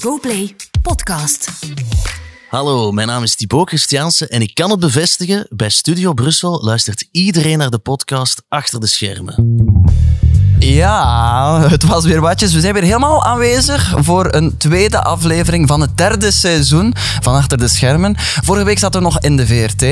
GoPlay Podcast. Hallo, mijn naam is Thibaut Christiaanse en ik kan het bevestigen, bij Studio Brussel luistert iedereen naar de podcast Achter de Schermen. Ja, het was weer watjes. We zijn weer helemaal aanwezig voor een tweede aflevering van het derde seizoen van Achter de Schermen. Vorige week zaten we nog in de VRT.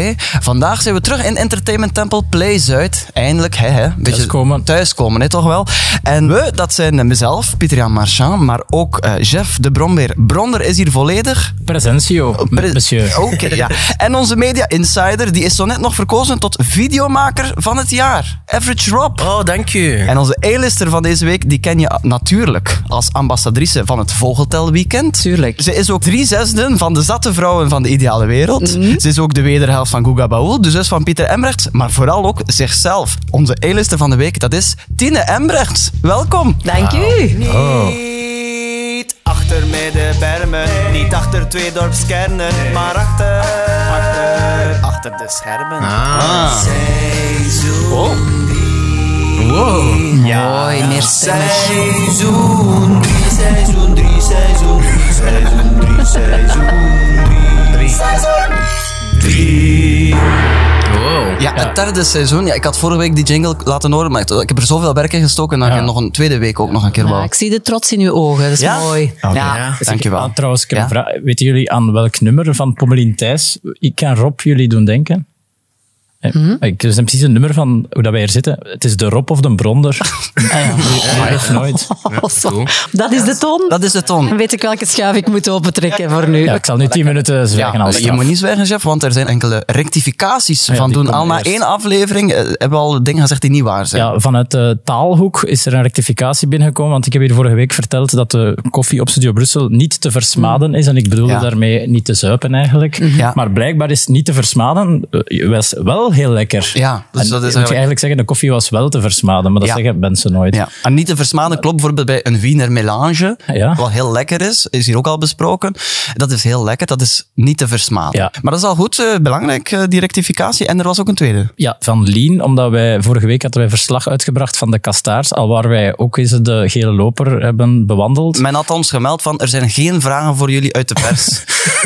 Vandaag zijn we terug in Entertainment Temple Play Zuid. Eindelijk, hè, hè. Beetje Thuiskomen. Thuiskomen, hè, toch wel. En we, dat zijn mezelf, Pieter-Jan Marchand, maar ook eh, Jeff de Brombeer. Bronder is hier volledig. Presentio, Pre- monsieur. Oké, ja. En onze media insider, die is zo net nog verkozen tot videomaker van het jaar. Average Rob. Oh, dank u. En onze A-lister van deze week, die ken je natuurlijk als ambassadrice van het Vogeltel Weekend. Tuurlijk. Ze is ook drie zesden van de zatte vrouwen van de ideale wereld. Mhm. Ze is ook de wederhelft van Guga Baul, de zus van Pieter Embrechts, maar vooral ook zichzelf. Onze A-lister van de week, dat is Tine Embrechts. Welkom. Dank u. Niet achter middenbermen, niet achter twee dorpskernen, maar achter, achter, achter de schermen. Seizoen drie. Mooi, meer. Seizoen drie, seizoen drie, seizoen drie, seizoen drie, seizoen drie. Seizoen drie. Wow. Ja, het derde seizoen. Ja, ik had vorige week die jingle laten horen, maar ik heb er zoveel werk in gestoken dat Ja. ik nog een tweede week ook nog een keer Ja, wou. ik zie de trots in uw ogen, dat is Ja? mooi. Ja. Dankjewel. Ah, trouwens, ik heb Ja? een vraag. weten jullie aan welk nummer van Pommelien Thijs ik kan Rob jullie doen denken? Eh, Mhm. Ik is precies een nummer van hoe dat wij hier zitten. Het is de Rob of de Bronder. Ah, of nooit. Oh, cool. Dat is de ton. Dat is de Dan toon. weet ik welke schuif ik moet opentrekken voor nu. Ja, ik zal nu tien minuten zwijgen Ja, als je moet niet zwijgen, chef, want er zijn enkele rectificaties ja, van doen. Al na eerst. één aflevering eh, hebben we al dingen gezegd die niet waar zijn. Ja, vanuit de taalhoek is er een rectificatie binnengekomen. Want ik heb hier vorige week verteld dat de koffie op Studio Brussel niet te versmaden is. En ik bedoelde Ja. daarmee niet te zuipen eigenlijk. Ja. Maar blijkbaar is niet te versmaden eh, was wel heel lekker. Ja, dus En dat is moet je eigenlijk- eigenlijk zeggen, de koffie was wel te versmaden. Maar dat Ja. zeggen mensen nooit. Ja. En niet te versmaden klopt bijvoorbeeld bij een Wiener Melange, Ja. wat heel lekker is, is hier ook al besproken. Dat is heel lekker, dat is niet te versmaden. Ja. Maar dat is al goed, eh, belangrijk, eh, die rectificatie. En er was ook een tweede. Ja, van Lien, omdat wij vorige week hadden wij verslag uitgebracht van de Kastaars, al waar wij ook eens de gele loper hebben bewandeld. Men had ons gemeld van, er zijn geen vragen voor jullie uit de pers.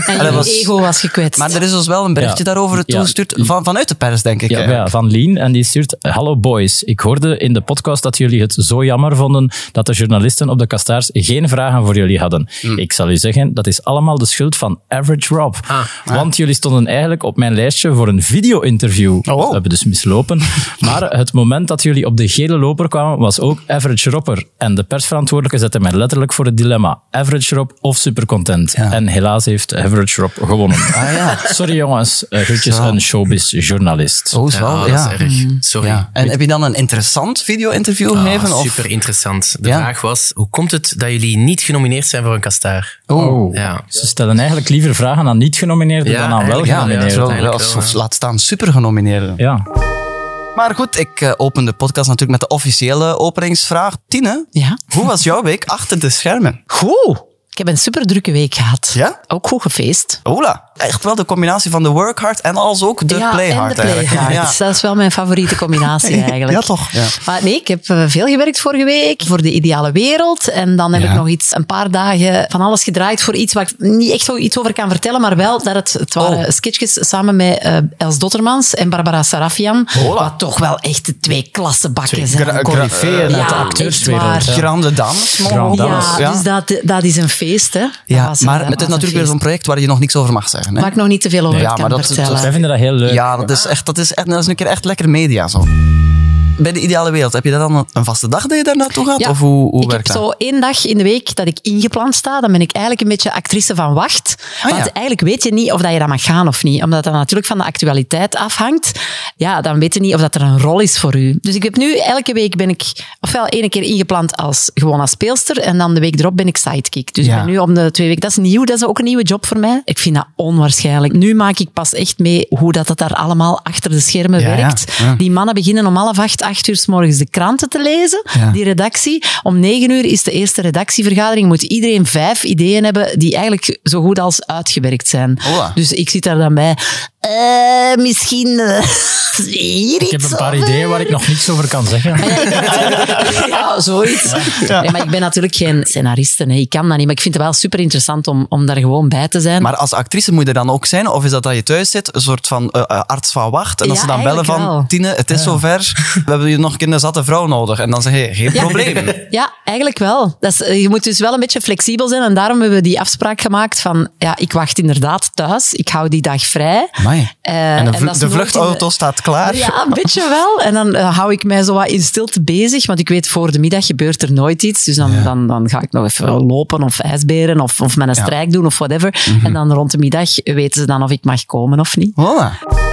En je was- ego was gekwetst. maar er is dus wel een berichtje Ja. daarover Ja. toegestuurd, van, vanuit de pers, denk ik. Ja, ja, van Lien. En die stuurt... Hallo boys, ik hoorde in de podcast dat jullie het zo jammer vonden dat de journalisten op de Kastaars geen vragen voor jullie hadden. Hmm. Ik zal u zeggen, dat is allemaal de schuld van Average Rob. Ah. Want jullie stonden eigenlijk op mijn lijstje voor een video-interview. Oh. We hebben dus mislopen. maar het moment dat jullie op de gele loper kwamen, was ook Average Robber. En de persverantwoordelijke zette mij letterlijk voor het dilemma. Average Rob of Supercontent. En helaas heeft Average Rob gewonnen. Ah ja. Sorry jongens, uh, Zo. een Oh, Ja, zo, dat ja. is erg. Sorry. Ja. En heb je dan een interessant video-interview Ah, gegeven? of? super interessant. De Ja. vraag was, hoe komt het dat jullie niet genomineerd zijn voor een kastaar? Oh. Ja. Ze stellen eigenlijk liever vragen aan niet-genomineerden Ja, dan aan wel eigenlijk Ja, of ja. laat staan super genomineerden. Ja. Maar goed, ik eh, open de podcast natuurlijk met de officiële openingsvraag. Tine, Ja. hoe was jouw week achter de schermen? Goed. Ik heb een super drukke week gehad. Ja? Ook goed gefeest. Ola, echt wel de combinatie van de work hard en als ook de ja, play hard en de play hard. Ja. Dat is wel mijn favoriete combinatie eigenlijk. Ja, toch? Ja. Maar nee, ik heb eh, veel gewerkt vorige week voor de ideale wereld. En dan heb ik nog iets, een paar dagen van alles gedraaid voor iets waar ik niet echt iets over kan vertellen, maar wel dat het, het waren Oh. sketchjes samen met eh, Els Dottermans en Barbara Sarafian. Wat toch wel echt de twee klassenbakken zijn. Coryfeeën uit de acteurswereld. Grande dames. wel. Ja, dus dat, dat is een feest, hè. Dat Ja, was, maar het is natuurlijk weer feest. zo'n project waar je nog niks over mag zeggen. Hè? Waar ik nog niet te veel over Ja, kan maar dat- vertellen. Wij vinden dat heel leuk. Ja, dat is echt, dat is echt, dat is een keer echt lekker media zo. Bij de ideale wereld, heb je dat dan een vaste dag dat je daar naartoe gaat? Ja, Of hoe, hoe ik werkt heb dat? zo één dag in de week dat ik ingepland sta. Dan ben ik eigenlijk een beetje actrice van wacht. Ah, Want ja. eigenlijk weet je niet of dat je dat mag gaan of niet. Omdat dat natuurlijk van de actualiteit afhangt. Ja, dan weet je niet of dat er een rol is voor u. Dus ik heb nu, elke week ben ik ofwel één keer ingepland als, gewoon als speelster. En dan de week erop ben ik sidekick. Dus Ja. ik ben nu om de twee weken. Dat is nieuw, dat is ook een nieuwe job voor mij. Ik vind dat onwaarschijnlijk. Nu maak ik pas echt mee hoe dat, dat daar allemaal achter de schermen werkt. Die mannen beginnen om half acht 8 uur s morgens de kranten te lezen, Ja. die redactie. Om 9 uur is de eerste redactievergadering. Moet iedereen vijf ideeën hebben die eigenlijk zo goed als uitgewerkt zijn. Dus ik zit daar dan bij. eh, misschien eh, hier Ik heb een paar over? ideeën waar ik nog niks over kan zeggen. Ja, zoiets. Nee, maar ik ben natuurlijk geen scenariste. Nee. Ik kan dat niet. Maar ik vind het wel super interessant om, om daar gewoon bij te zijn. Maar als actrice moet je er dan ook zijn? Of is dat dat je thuis zit, een soort van eh, arts van wacht, en als Ja, ze dan bellen van, wel. Tine, het is zover, we hebben hier nog een keer een zatte vrouw nodig. En dan zeg je, geen Ja. probleem. Ja, eigenlijk wel. Dat is, eh, je moet dus wel een beetje flexibel zijn. En daarom hebben we die afspraak gemaakt van... Ja, ik wacht inderdaad thuis. Ik hou die dag vrij. Eh, En de, vl- de vluchtauto de- staat klaar. Ja, een beetje wel. En dan eh, hou ik mij zo wat in stilte bezig. Want ik weet, voor de middag gebeurt er nooit iets. Dus dan, dan, dan ga ik nog even lopen of ijsberen of, of met een strijk doen of whatever. Mhm. En dan rond de middag weten ze dan of ik mag komen of niet. Voilà.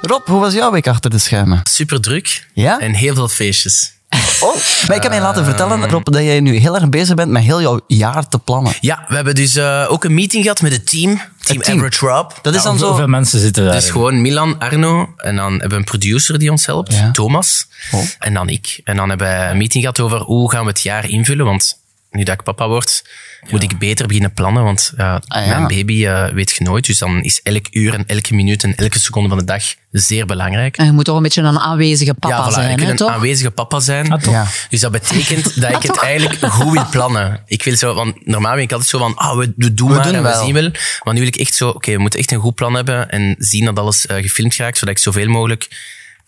Rob, hoe was jouw week achter de schermen? Super druk. Ja? En heel veel feestjes. Oh, maar ik heb mij laten vertellen, Rob, dat jij nu heel erg bezig bent met heel jouw jaar te plannen. Ja, we hebben dus eh, ook een meeting gehad met het team. Team, team. Average Rob. Dat is dan Hoeveel zo... mensen zitten daar? Dus gewoon Milan, Arno. En dan hebben we een producer die ons helpt, Ja. Thomas. Oh. En dan ik. En dan hebben we een meeting gehad over hoe gaan we het jaar invullen. Want nu dat ik papa word, moet ik beter beginnen plannen. Want ja, Ah, ja. mijn baby eh, weet je nooit. Dus dan is elk uur en elke minuut en elke seconde van de dag zeer belangrijk. En je moet toch een beetje een aanwezige papa ja, voilà, zijn, ik wil hè, een toch? aanwezige papa zijn. Ah. Dus dat betekent dat ik het eigenlijk goed wil plannen. Ik wil zo, want normaal ben ik altijd zo van, ah, we, we doen We maar doen en wel. we zien wel. Maar nu wil ik echt zo, oké, we moeten echt een goed plan hebben en zien dat alles eh, gefilmd raakt, zodat ik zoveel mogelijk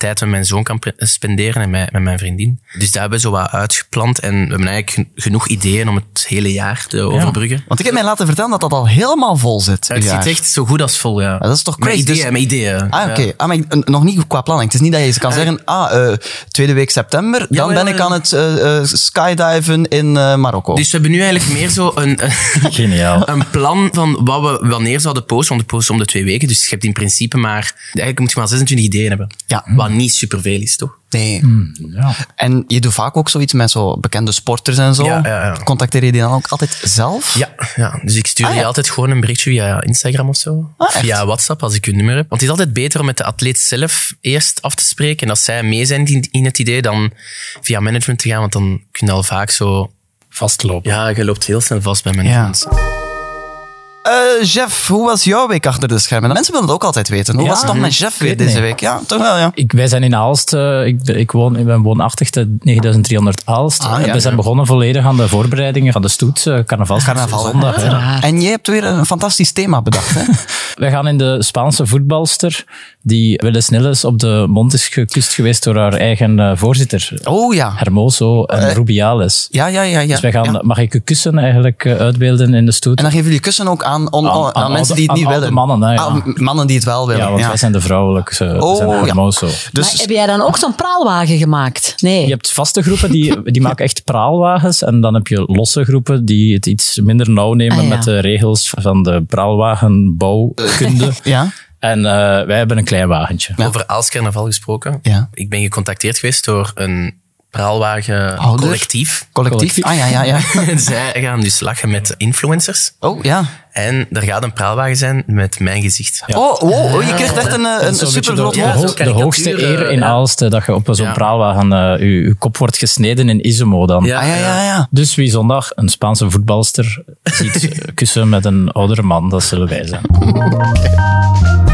tijd met mijn zoon kan spenderen en met, met mijn vriendin. Dus daar hebben we zo wat uitgepland en we hebben eigenlijk gen- genoeg ideeën om het hele jaar te overbruggen. Want ik heb mij laten vertellen dat dat al helemaal vol zit. Het zit echt zo goed als vol, ja. dat is toch Met crazy. ideeën, Dus- met ideeën. Ah, oké. Ja. Ah, maar ik- n- nog niet qua planning. Het is niet dat je kan zeggen, ah, eh, tweede week september, dan Ja, ben ja, ik ja. aan het eh, eh, skydiven in eh, Marokko. Dus we hebben nu eigenlijk meer zo een, Geniaal. een plan van wat we wanneer zouden posten. Want we posten om de twee weken. Dus je hebt in principe maar... Eigenlijk moet je maar 26 ideeën hebben. Ja. Wat niet superveel is, toch? nee. Ja. En je doet vaak ook zoiets met zo bekende sporters en zo. Ja, ja, ja. Contacteer je die dan ook altijd zelf? Ja, ja. dus ik stuur Ah, je ja. altijd gewoon een berichtje via Instagram of zo. Ah, via WhatsApp, als ik hun nummer heb. Want het is altijd beter om met de atleet zelf eerst af te spreken. En als zij mee zijn in, in het idee, dan via management te gaan. Want dan kun je al vaak zo... Vastlopen. Ja, je loopt heel snel vast bij management. Eh, Jeff, hoe was jouw week achter de schermen? De mensen willen het ook altijd weten. Hoe Ja, was het toch met Jeff weer deze week? Ja, toch wel, ja. Ik, wij zijn in Aalst. eh, ik, ik, woon, ik ben woonachtig te 9300 Aalst. Ah, ja. we zijn begonnen volledig aan de voorbereidingen van de stoet. eh, carnaval. Carnaval? Zondag. En jij hebt weer een fantastisch thema bedacht, hè? Wij gaan in de Spaanse voetbalster, die wel eens snel is op de mond is gekust geweest door haar eigen eh, voorzitter, Oh ja. Hermoso en Rubiales. Ja, ja, ja. ja. Dus wij gaan, Ja. mag ik u kussen eigenlijk eh, uitbeelden in de stoet? En dan geven jullie kussen ook aan, on- Aan- on- aan aan mensen die het niet willen. mannen, hè, ja. Ah, mannen die het wel willen. ja, want wij zijn de vrouwelijke, we Oh, zijn ja. Hermoso. Maar Dus heb jij dan ook zo'n praalwagen gemaakt? Nee. Je hebt vaste groepen die, die maken echt praalwagens. En dan heb je losse groepen die het iets minder nauw nemen Ah, ja. met de regels van de praalwagenbouwkunde. ja. En eh, wij hebben een klein wagentje. Over Aals Carnaval gesproken. Ja. Ik ben gecontacteerd geweest door een praalwagen collectief. Collectief. Ah, ja, ja, ja. Zij gaan dus lachen met influencers. Oh, ja. En er gaat een praalwagen zijn met mijn gezicht. Oh, wow, oh, je krijgt echt een, eh, een, de, de, hoogste karikatuur, eer in ja. Aalst, eh, dat je op zo'n Ja. praalwagen eh, je, je kop wordt gesneden in Izumo dan. Ja. Ah, ja, ja, ja. Dus wie zondag een Spaanse voetbalster ziet eh, kussen met een oudere man, dat zullen wij zijn.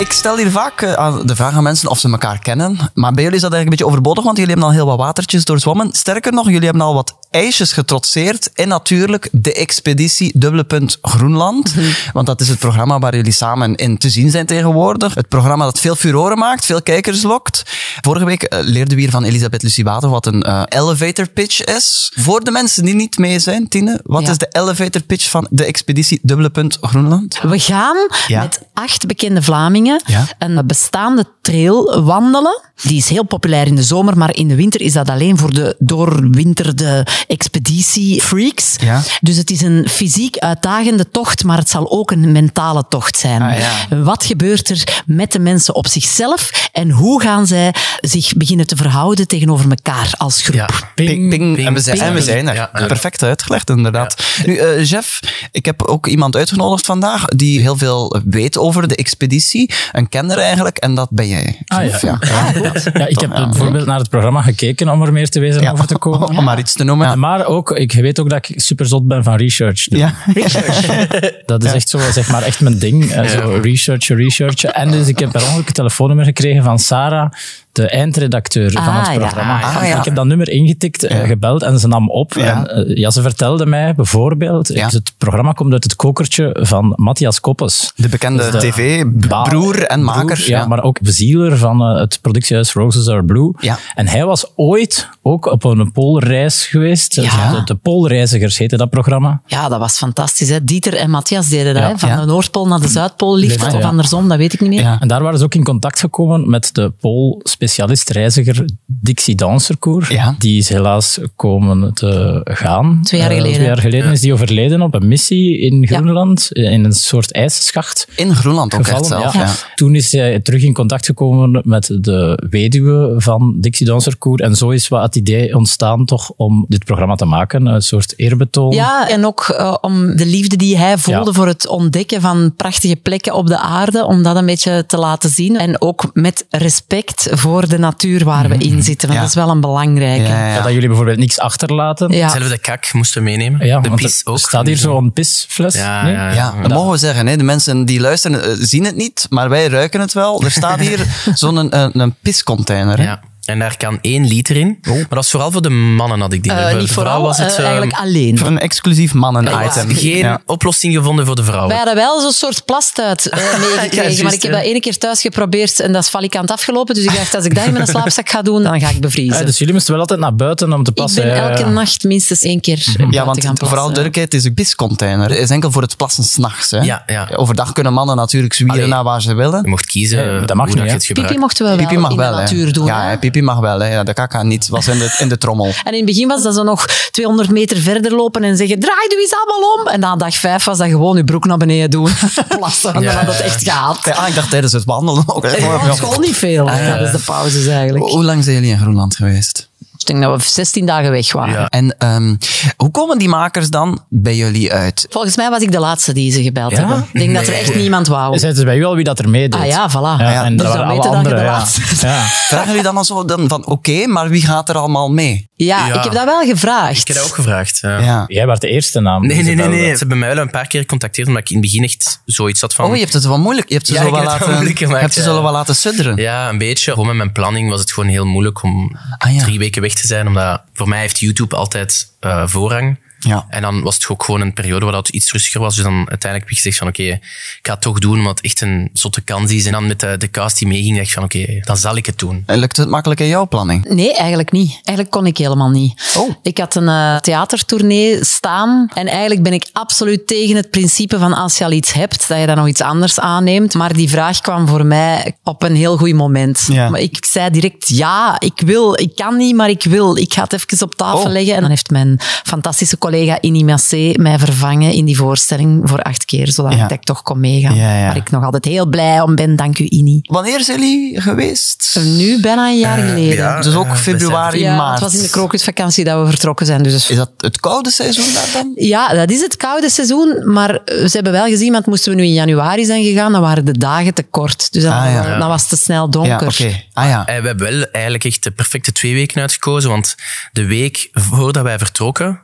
Ik stel hier vaak eh, de vraag aan mensen of ze elkaar kennen. Maar bij jullie is dat eigenlijk een beetje overbodig, want jullie hebben al heel wat watertjes doorzwommen. Sterker nog, jullie hebben al wat ijsjes getrotseerd. En natuurlijk de expeditie Dubbele Punt Groenland. Want dat is het programma waar jullie samen in te zien zijn tegenwoordig. Het programma dat veel furoren maakt, veel kijkers lokt. Vorige week eh, leerden we hier van Elisabeth Lucibato wat een eh, elevator pitch is. Voor de mensen die niet mee zijn, Tine, wat Ja. is de elevator pitch van de expeditie Dubbele Punt Groenland? We gaan Ja. met acht bekende Vlamingen Ja. een bestaande trail wandelen. Die is heel populair in de zomer, maar in de winter is dat alleen voor de doorwinterde expeditie-freaks. Ja. Dus het is een fysiek uitdagende tocht, maar het zal ook een mentale tocht zijn. Ah, ja. Wat gebeurt er met de mensen op zichzelf en hoe gaan zij zich beginnen te verhouden tegenover elkaar als groep? Ja. Ping, ping, en, we zijn, ping. en we zijn er. Perfect uitgelegd, inderdaad. Nu, eh, Jeff, ik heb ook iemand uitgenodigd vandaag die heel veel weet over de expeditie. Een kenner eigenlijk, en dat ben jij. Jij. Ah, ja. Ja. Ja, ik heb bijvoorbeeld naar het programma gekeken om er meer te weten Ja, over te komen. Om maar iets te noemen. Maar ook, ik weet ook dat ik super zot ben van research. doen. Ja. Dat is echt zo, zeg maar, echt mijn ding. Eh, Zo researchen, researchen. En dus ik heb per ongeluk een telefoonnummer gekregen van Sarah, de eindredacteur van Ah, het ja. programma. Ah, ja. Ik heb dat nummer ingetikt, eh, gebeld en ze nam op. Ja. En eh, ja, ze vertelde mij bijvoorbeeld, Ja. het programma komt uit het kokertje van Matthias Koppes. De bekende Dus de tv-broer en maker. Broer, ja, maar ook bezieler van eh, het productiehuis Roses Are Blue. Ja. En hij was ooit ook op een poolreis geweest. Ja. De, de Poolreizigers heette dat programma. Ja, dat was fantastisch. Hè? Dieter en Matthias deden dat. Hè? Van Ja. de Noordpool naar de Zuidpool liefde, Ja. of andersom, dat weet ik niet meer. Ja. En daar waren ze ook in contact gekomen met de Pool-specialist reiziger Dixie Danserkoer. Ja. Die is helaas komen te gaan. Twee jaar Eh, geleden. twee jaar geleden is die overleden op een missie in Groenland, eh, in een soort ijsschacht. In Groenland ook echt gevallen. zelf. ja. Ja. Toen is hij terug in contact gekomen met de weduwe van Dixie Danserkoer. En zo is wat het idee ontstaan toch om dit programma te maken. Een soort eerbetoon. Ja, en ook eh, om de liefde die hij voelde Ja. voor het ontdekken van prachtige plekken op de aarde, om dat een beetje te laten zien. En ook met respect voor de natuur waar we in zitten, want Ja. dat is wel een belangrijke. Ja, ja. Ja, Dat jullie bijvoorbeeld niks achterlaten. Ja. Zelfs de kak moesten meenemen. Ja, de pis er ook. staat hier zo'n pisfles. Ja, nee? ja, ja. Ja, dat mogen we zeggen. Hè. De mensen die luisteren eh, zien het niet, maar wij ruiken het wel. Er staat hier zo'n een, een, een piscontainer. Hè. En daar kan één liter in. Maar dat is vooral voor de mannen, had ik die. Eh, Voor de niet vrouw vooral, was het eh, eh, eigenlijk alleen. Voor een exclusief mannen-item. geen Ja. oplossing gevonden voor de vrouwen. Wij hadden wel zo'n soort plastuit eh, meegekregen, maar ik heb dat ene keer thuis geprobeerd en dat is valikant afgelopen. Dus ik dacht, als ik dat in mijn slaapzak ga doen, dan ga ik bevriezen. Ja, dus jullie moesten wel altijd naar buiten om te ik passen. ben ja, ja, elke ja. nacht minstens één keer Ja, want gaan vooral duidelijkheid, het is een piscontainer. Het is enkel voor het plassen s'nachts. Ja, ja. Overdag kunnen mannen natuurlijk zwieren naar waar ze willen. Je mocht kiezen Ja, dat mag niet. Pipi mochten we wel Pipi mag in wel, de hè. natuur doen. Ja, pipi mag wel. Hè. De kaka niet. was in de, in de trommel. En in het begin was dat zo nog 200 meter verder lopen en zeggen, draai doe eens allemaal om. En na dag vijf was dat gewoon je broek naar beneden doen. Plassen, en dan had het echt gehad. Ja, ik dacht tijdens het wandelen ook. hè. Ja, op school niet veel. Ah, ja. tijdens de pauzes eigenlijk. Hoe lang zijn jullie in Groenland geweest? Ik denk dat we 16 dagen weg waren. Ja. En ehm, hoe komen die makers dan bij jullie uit? Volgens mij was ik de laatste die ze gebeld Ja? hebben. Ik denk dat er echt niemand wou. Zeiden ze bij u al wie dat er meedeed? Ah ja, voilà. Ja, en Dus dat dan waren weet alle je dat je de ja. laatste. Vragen jullie dan al zo dan van, oké, maar wie gaat er allemaal mee? Ja, Ja. ik heb dat wel gevraagd. Ik heb dat ook gevraagd. ja. Ja. Jij werd de eerste naam. Nee, nee, nee. Ze hebben mij wel een paar keer gecontacteerd, omdat ik in het begin echt zoiets had van... Oh, je hebt het wel moeilijk. Je hebt ze Ja, zo wel laten, hebt ze ja. zo wel laten sudderen. Ja, een beetje. Gewoon met mijn planning was het gewoon heel moeilijk om Ah, ja. drie weken weg te zijn. Omdat voor mij heeft YouTube altijd eh, voorrang. Ja. En dan was het ook gewoon een periode waar het iets rustiger was. Dus dan uiteindelijk heb ik gezegd van oké, ik ga het toch doen, omdat het echt een zotte kans is. En dan met de, de cast die meeging, dacht ik van oké, dan zal ik het doen. En lukt het makkelijk in jouw planning? Nee, eigenlijk niet. Eigenlijk kon ik helemaal niet. Oh. Ik had een eh, theatertournee staan en eigenlijk ben ik absoluut tegen het principe van als je al iets hebt, dat je dan nog iets anders aanneemt. Maar die vraag kwam voor mij op een heel goed moment. Ja. Maar ik zei direct ja, ik wil. Ik kan niet, maar ik wil. Ik ga het even op tafel Oh. leggen. En dan heeft mijn fantastische collega Inni Massé mij vervangen in die voorstelling voor acht keer, zodat Ja. ik toch kon meegaan. Ja, ja. Waar ik nog altijd heel blij om ben. Dank u, Inni. Wanneer zijn jullie geweest? Nu bijna een jaar geleden. ja. Dus ook Eh, februari, Ja, maart. het was in de krokusvakantie dat we vertrokken zijn. Dus Is dat het koude seizoen daar dan? ja, dat is het koude seizoen. Maar eh, ze hebben wel gezien, want moesten we nu in januari zijn gegaan, dan waren de dagen te kort. Dus dan, Ah, ja. dan was het te snel Ja, donker. oké. Ah ja. Eh, we hebben wel eigenlijk echt de perfecte twee weken uitgekozen. Want de week voordat wij vertrokken,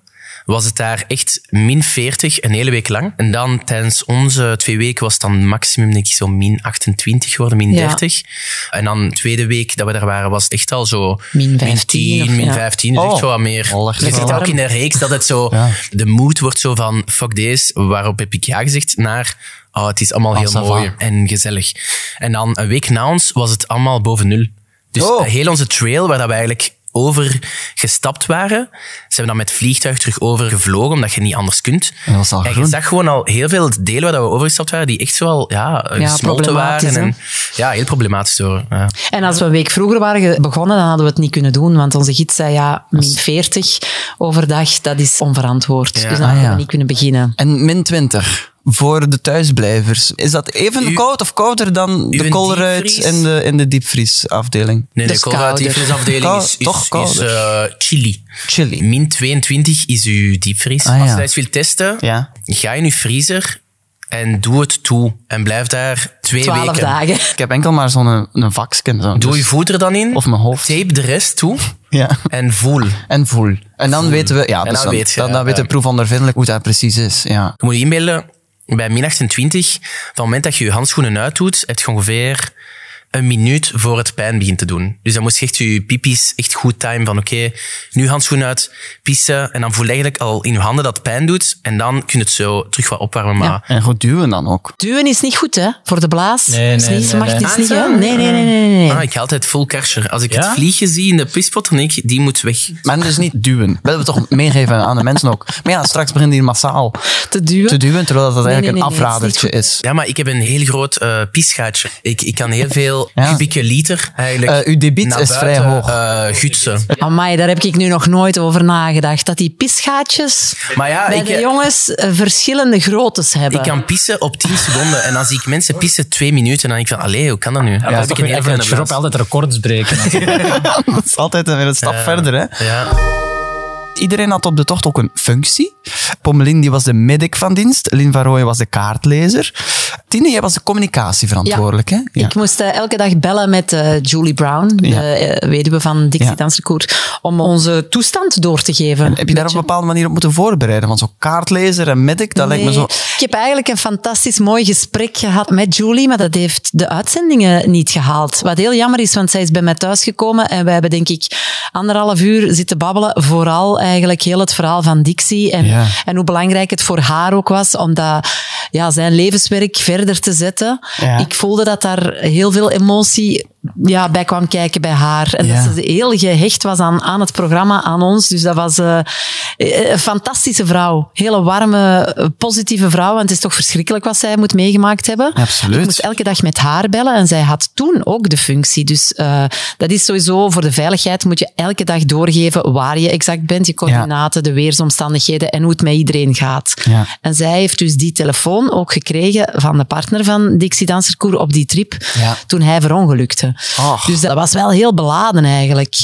was het daar echt min 40 een hele week lang. En dan tijdens onze twee weken was het dan maximum denk ik zo min 28 geworden, min Ja. 30. En dan de tweede week dat we daar waren, was het echt al zo Min 15 of- min ja. 15. Dus echt Oh. zo wat meer. Echt je ziet ook in de reeks dat het zo, Ja. de mood wordt zo van fuck deze, waarop heb ik ja gezegd, naar oh, het is allemaal Ah, heel mooi en gezellig. En dan een week na ons was het allemaal boven nul. Dus Oh. heel onze trail, waar dat we eigenlijk over gestapt waren, ze hebben dan met vliegtuig terug overgevlogen, omdat je niet anders kunt. dat was al en je groen. zag gewoon al heel veel delen waar dat we overgestapt waren, die echt zo al ja, gesmolten problematisch, waren. hè? En, ja, heel problematisch door. Ja. En als we een week vroeger waren begonnen, dan hadden we het niet kunnen doen. Want onze gids zei, ja, min 40 overdag, dat is onverantwoord. Ja. Dus dan Ah, hadden ja. we niet kunnen beginnen. En min 20 voor de thuisblijvers. Is dat even U- koud of kouder dan de koolruit in de, in de diepvriesafdeling? Nee, Dus de coloratiefrisafdeling kouder. is, Toch is, is eh, chili. Chili. Min 22 is uw diepvries. Ah, ja. Als je dat eens wilt testen, Ja. ga in uw vriezer En doe het toe. En blijf daar twee Twaalf weken. dagen. Ik heb enkel maar zo'n een, een vaksken. Zo. Doe Dus- je voet er dan in. Of mijn hoofd. Tape de rest toe. Ja. En voel. En voel. En dan weten we, ja, En dus dan weet je, dan, ja, dan weet ja. de proefondervindelijk hoe dat precies is. Ja. Je moet je inbeelden, bij min 28, van het moment dat je je handschoenen uitdoet, heb je ongeveer een minuut voor het pijn begint te doen. Dus dan moet je echt je pipi's echt goed time van oké, nu handschoenen uit, pissen, en dan voel je eigenlijk al in je handen dat het pijn doet, en dan kun je het zo terug wat opwarmen. Maar En goed duwen dan ook. Duwen is niet goed, hè? Voor de blaas. Nee, Is nee, niet, nee, mag het nee. is niet, Ah? Nee, nee, nee, nee. nee. ah, ik ga altijd full karcher. Als ik Ja? het vliegje zie in de pispot, dan denk ik, die moet weg. Maar dus niet duwen. Willen we toch meegeven aan de mensen ook. Maar ja, straks begint die massaal Te duwen. te duwen, terwijl dat Nee, eigenlijk nee, een nee, nee, is afradertje is. Ja, maar ik heb een heel groot eh piesgaatje. Ik, ik kan heel veel Ja. kubieke liter eigenlijk Eh, uw debiet is vrij hoog. eh, gutsen. Amai, daar heb ik nu nog nooit over nagedacht. Dat die pisgaatjes Maar ja, bij ik, de jongens eh, verschillende groottes hebben. Ik kan pissen op 10 seconden en dan zie ik mensen pissen twee minuten en dan denk ik van, allee, hoe kan dat nu? Ja, dat is een altijd records breken. Dat is altijd weer een stap verder, hè. Ja. Iedereen had op de tocht ook een functie. Pommelien die was de medic van dienst. Lin van Rooyen was de kaartlezer. Tine, jij was de communicatieverantwoordelijk, hè? Ik moest eh, elke dag bellen met eh, Julie Brown, de Ja. eh, weduwe van Dixie Ja. Om onze toestand door te geven. Heb je daar op een bepaalde manier op moeten voorbereiden? Want zo'n kaartlezer en medic, dat lijkt me zo... Ik heb eigenlijk een fantastisch mooi gesprek gehad met Julie, maar dat heeft de uitzendingen niet gehaald. Wat heel jammer is, want zij is bij mij thuisgekomen en wij hebben denk ik anderhalf uur zitten babbelen. Vooral eigenlijk heel het verhaal van Dixie en, Ja. en hoe belangrijk het voor haar ook was om dat, ja, zijn levenswerk verder te zetten. Ja. Ik voelde dat daar heel veel emotie ja, bij kwam kijken bij haar. En Ja. dat ze heel gehecht was aan, aan het programma, aan ons. Dus dat was eh, een fantastische vrouw. Hele warme, eh, positieve vrouw. Want het is toch verschrikkelijk wat zij moet meegemaakt hebben. Absoluut. Ik moest elke dag met haar bellen en zij had toen ook de functie. Dus eh, dat is sowieso voor de veiligheid moet je elke dag doorgeven waar je exact bent, je coördinaten, de weersomstandigheden en hoe het met iedereen gaat. Ja. En zij heeft dus die telefoon ook gekregen van de partner van Dixie Danserkoer op die trip toen hij verongelukte. Dus dat was wel heel beladen eigenlijk.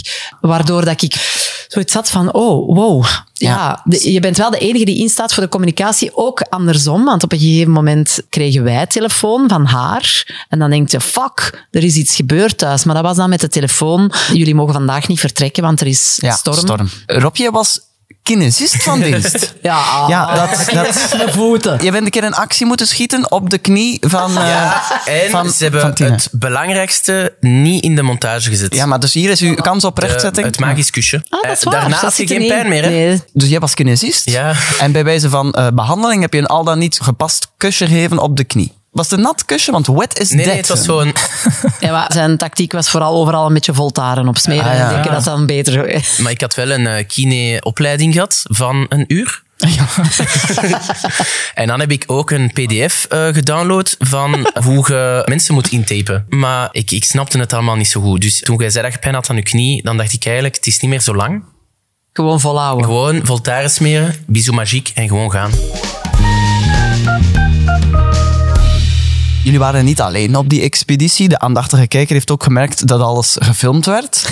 Waardoor dat ik zoiets had van, oh, wow. Ja, de- je bent wel de enige die instaat voor de communicatie. Ook andersom, want op een gegeven moment kregen wij telefoon van haar. En dan denk je, fuck, er is iets gebeurd thuis. Maar dat was dan met de telefoon. Jullie mogen vandaag niet vertrekken, want er is Ja, storm. storm. Rob, jij was kinesist van dienst. Ja, Ja, dat, dat, mijn voeten. je bent een keer een actie moeten schieten op de knie van... eh, Ja, en van, ze hebben van het belangrijkste niet in de montage gezet. Ja, maar dus hier is uw kans op Eh, rechtzetting. het magisch kusje. Ah, dat is Eh, waar. Daarna Dat had je geen pijn meer, hè? Nee, Dus jij was kinesist. Ja. En bij wijze van eh, behandeling heb je een al dan niet gepast kusje gegeven op de knie. Was het een nat kusje? Want wet is Nee, dead. nee, het was zo'n... Ja, maar zijn tactiek was vooral overal een beetje voltaren op smeren. Ah, ja. En denken dat dat dan beter Maar ik had wel een eh, kine-opleiding gehad van een uur. en dan heb ik ook een pdf eh, gedownload van hoe je mensen moet intapen. Maar ik, ik snapte het allemaal niet zo goed. Dus toen jij zei dat je pijn had aan je knie, dan dacht ik eigenlijk, het is niet meer zo lang. Gewoon volhouden. Gewoon voltaren smeren, bisou magiek en gewoon gaan. Jullie waren niet alleen op die expeditie. De aandachtige kijker heeft ook gemerkt dat alles gefilmd werd.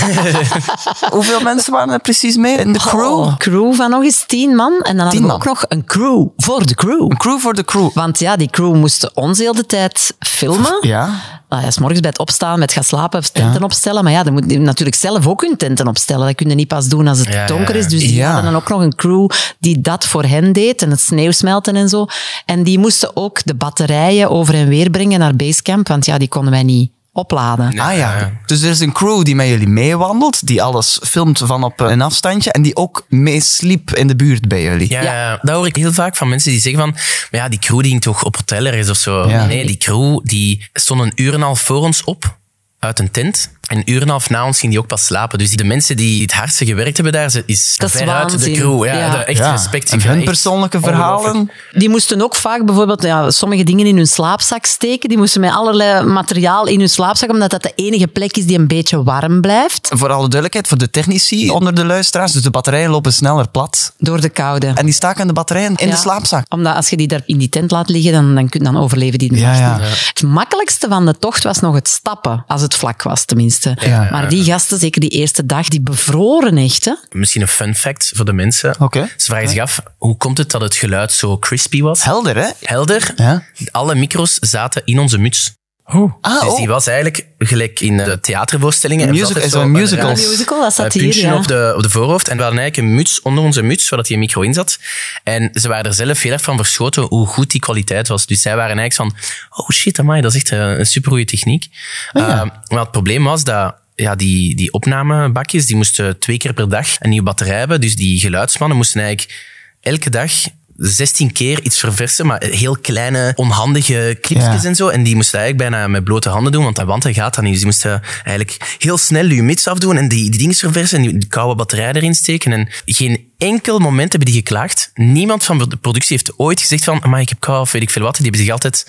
Hoeveel mensen waren er precies mee in de crew? Oh, crew van nog eens tien man. En dan hadden we ook nog een crew voor de crew. Een crew voor de crew. Want ja, die crew moest ons heel de tijd filmen. Ja. Nou ja, s morgens bij het opstaan, met gaan slapen, tenten opstellen. Maar ja, dan moet je natuurlijk zelf ook hun tenten opstellen. Dat kun je niet pas doen als het Ja, donker is. Dus die hadden dan ook nog een crew die dat voor hen deed. En het sneeuwsmelten en zo. En die moesten ook de batterijen over en weer brengen naar Basecamp. Want ja, die konden wij niet opladen. Ah ja. ja. Dus er is een crew die met jullie meewandelt, die alles filmt van op een afstandje en die ook meesliep in de buurt bij jullie. Ja, ja. dat hoor ik heel vaak van mensen die zeggen van, maar ja, die crew die ging toch op hotel ergens of zo. Ja. Nee, die crew die stond een uur en een half voor ons op uit een tent. En een uur en een half na ons ging die ook pas slapen. Dus de mensen die het hardste gewerkt hebben daar, ze- is Dat is veruit de crew. Ja, Ja. de- echt Ja. respect. En hun persoonlijke verhalen. Die moesten ook vaak bijvoorbeeld ja, sommige dingen in hun slaapzak steken. Die moesten met allerlei materiaal in hun slaapzak, omdat dat de enige plek is die een beetje warm blijft. Voor alle duidelijkheid, voor de technici onder de luisteraars, dus de batterijen lopen sneller plat. Door de koude. En die staken de batterijen in Ja. de slaapzak. Omdat als je die daar in die tent laat liggen, dan, dan, kun, dan overleven die de Ja, nacht ja. niet. Het makkelijkste van de tocht was nog het stappen, als het vlak was tenminste. Tenminste. Ja. Maar die gasten, zeker die eerste dag, die bevroren echt. Hè? Misschien een fun fact voor de mensen. Oké. Ze vragen zich af, hoe komt het dat het geluid zo crispy was? Helder, hè? Helder. Ja. Alle micro's zaten in onze muts. Oh. Ah, Dus oh. die was eigenlijk gelijk in de theatervoorstellingen. Een hebben ze musical- altijd is zo een musical. een, Een musical, dat staat een hier, ja. op, de, op de voorhoofd. En we hadden eigenlijk een muts onder onze muts, zodat die micro in zat. En ze waren er zelf heel erg van verschoten hoe goed die kwaliteit was. Dus zij waren eigenlijk van, oh shit, amai, dat is echt een, een supergoeie techniek. Oh Uh, maar het probleem was dat ja, die, die opnamebakjes, die moesten twee keer per dag een nieuwe batterij hebben. Dus die geluidsmannen moesten eigenlijk elke dag 16 keer iets verversen, maar heel kleine, onhandige clipjes Ja. en zo. En die moesten eigenlijk bijna met blote handen doen, want dat wand dat gaat dat niet. Dus die moesten eigenlijk heel snel je mits afdoen en die, die dingen verversen en die, die koude batterij erin steken. En geen enkel moment hebben die geklaagd. Niemand van de productie heeft ooit gezegd van, maar ik heb kou of weet ik veel wat. Die hebben zich altijd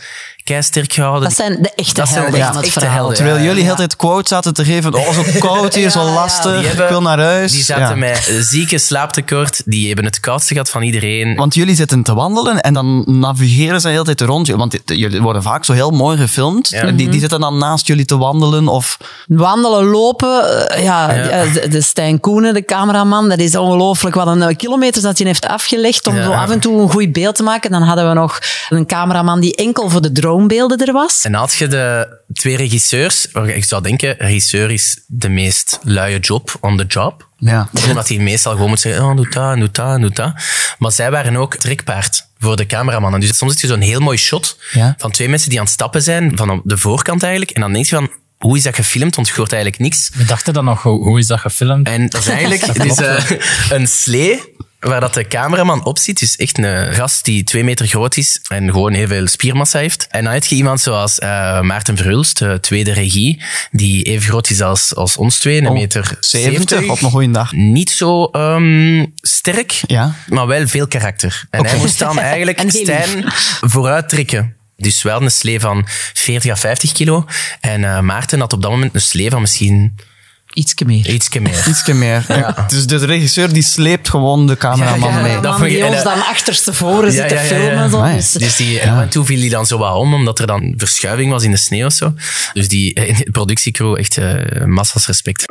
keisterk gehouden. Dat zijn de echte Dat zijn helden de van het echte verhaal. helden. Terwijl jullie ja. heel tijd quotes zaten te geven. Oh, zo koud hier, zo Ja, ja. lastig. Die Ik wil naar huis. Die zaten Ja. met zieke slaaptekort. Die hebben het koudste gehad van iedereen. Want jullie zitten te wandelen en dan navigeren ze de hele tijd rond. Want jullie worden vaak zo heel mooi gefilmd. Ja. Die, die zitten dan naast jullie te wandelen of... Wandelen, lopen. eh, ja, Ja. de, Stijn Koenen, de cameraman, dat is ongelooflijk wat een eh, kilometers dat hij heeft afgelegd om Ja. zo af en toe een goed beeld te maken. Dan hadden we nog een cameraman die enkel voor de droombeelden er was. En had je de twee regisseurs, waar ik zou denken, regisseur is de meest luie job on the job. Ja. Omdat hij meestal gewoon moet zeggen, oh, doe dat, doe dat, doe dat. Maar zij waren ook trekpaard voor de cameramannen. Dus soms zit je zo'n heel mooi shot Ja. van twee mensen die aan het stappen zijn, van op de voorkant eigenlijk. En dan denk je van, hoe is dat gefilmd? Want je hoort eigenlijk niks. We dachten dan nog, hoe, hoe is dat gefilmd? En dat is eigenlijk eh, een slee waar dat de cameraman op zit. Dus echt een gast die twee meter groot is en gewoon heel veel spiermassa heeft. En dan heb je iemand zoals eh, Maarten Verhulst, de tweede regie, die even groot is als, als ons twee, een meter 70 70. op een goede dag. Niet zo ehm, sterk, Ja. maar wel veel karakter. En hij moest dan eigenlijk Stijn vooruit trekken. Dus wel een slee van 40 à 50 kilo. En eh, Maarten had op dat moment een slee van misschien Ietsje meer. ietsje meer. Ietsje meer. Dus de regisseur die sleept gewoon de cameraman Ja, ja, mee. ja. Ik- die ons eh, dan achterstevoren Ja, zit te ja, ja, ja. filmen. Zo. Dus, Dus die, en af en toe viel die dan zo wat om, omdat er dan verschuiving was in de sneeuw of zo. Dus die eh, productiecrew, echt eh massas respect.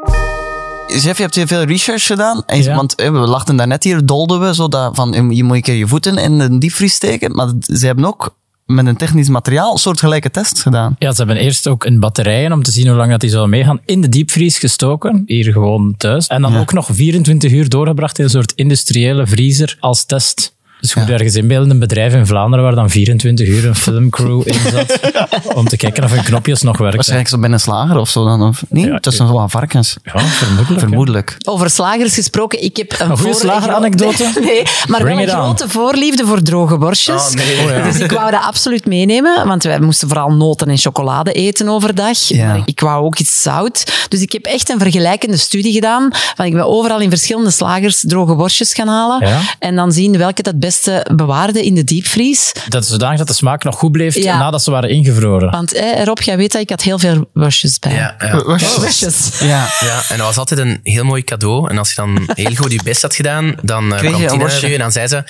Jeff, je hebt hier veel research gedaan. En Ja. Want eh, we lachten daarnet hier, dolden we zo dat van eh, je moet een keer je voeten in een diepvries steken. Maar ze hebben ook met een technisch materiaal soortgelijke test gedaan. Ja, ze hebben eerst ook in batterijen, om te zien hoe lang dat die zou meegaan, in de diepvries gestoken. Hier gewoon thuis. En dan Ja. ook nog 24 uur doorgebracht in een soort industriële vriezer als test. Dus je moet ergens inbeelden, een bedrijf in Vlaanderen waar dan 24 uur een filmcrew in zat. Om te kijken of hun knopjes nog werken. Waarschijnlijk zo bij een slager of zo dan. Of, niet? Ja, Tussen gewoon varkens. Ja, vermoedelijk. Vermoedelijk. Over slagers gesproken, ik heb een, Een goede voor- slageranekdote? Nee, maar Bring wel een on. grote voorliefde voor droge borstjes. Oh, nee. Oh, ja. Dus ik wou dat absoluut meenemen, want wij moesten vooral noten en chocolade eten overdag. Ja. Maar ik, wou ook iets zout. Dus ik heb echt een vergelijkende studie gedaan. Van ik ben overal in verschillende slagers droge borstjes gaan halen. Ja. En dan zien welke het beste bewaarde in de diepvries. Dat is zodanig dat de smaak nog goed bleef Ja. nadat ze waren ingevroren. Want eh, Rob, jij weet dat ik had heel veel worstjes bij. Ja, ja. Worstjes. Ja. Ja, en dat was altijd een heel mooi cadeau. En als je dan heel goed je best had gedaan, dan je kwam Tina en dan zei ze,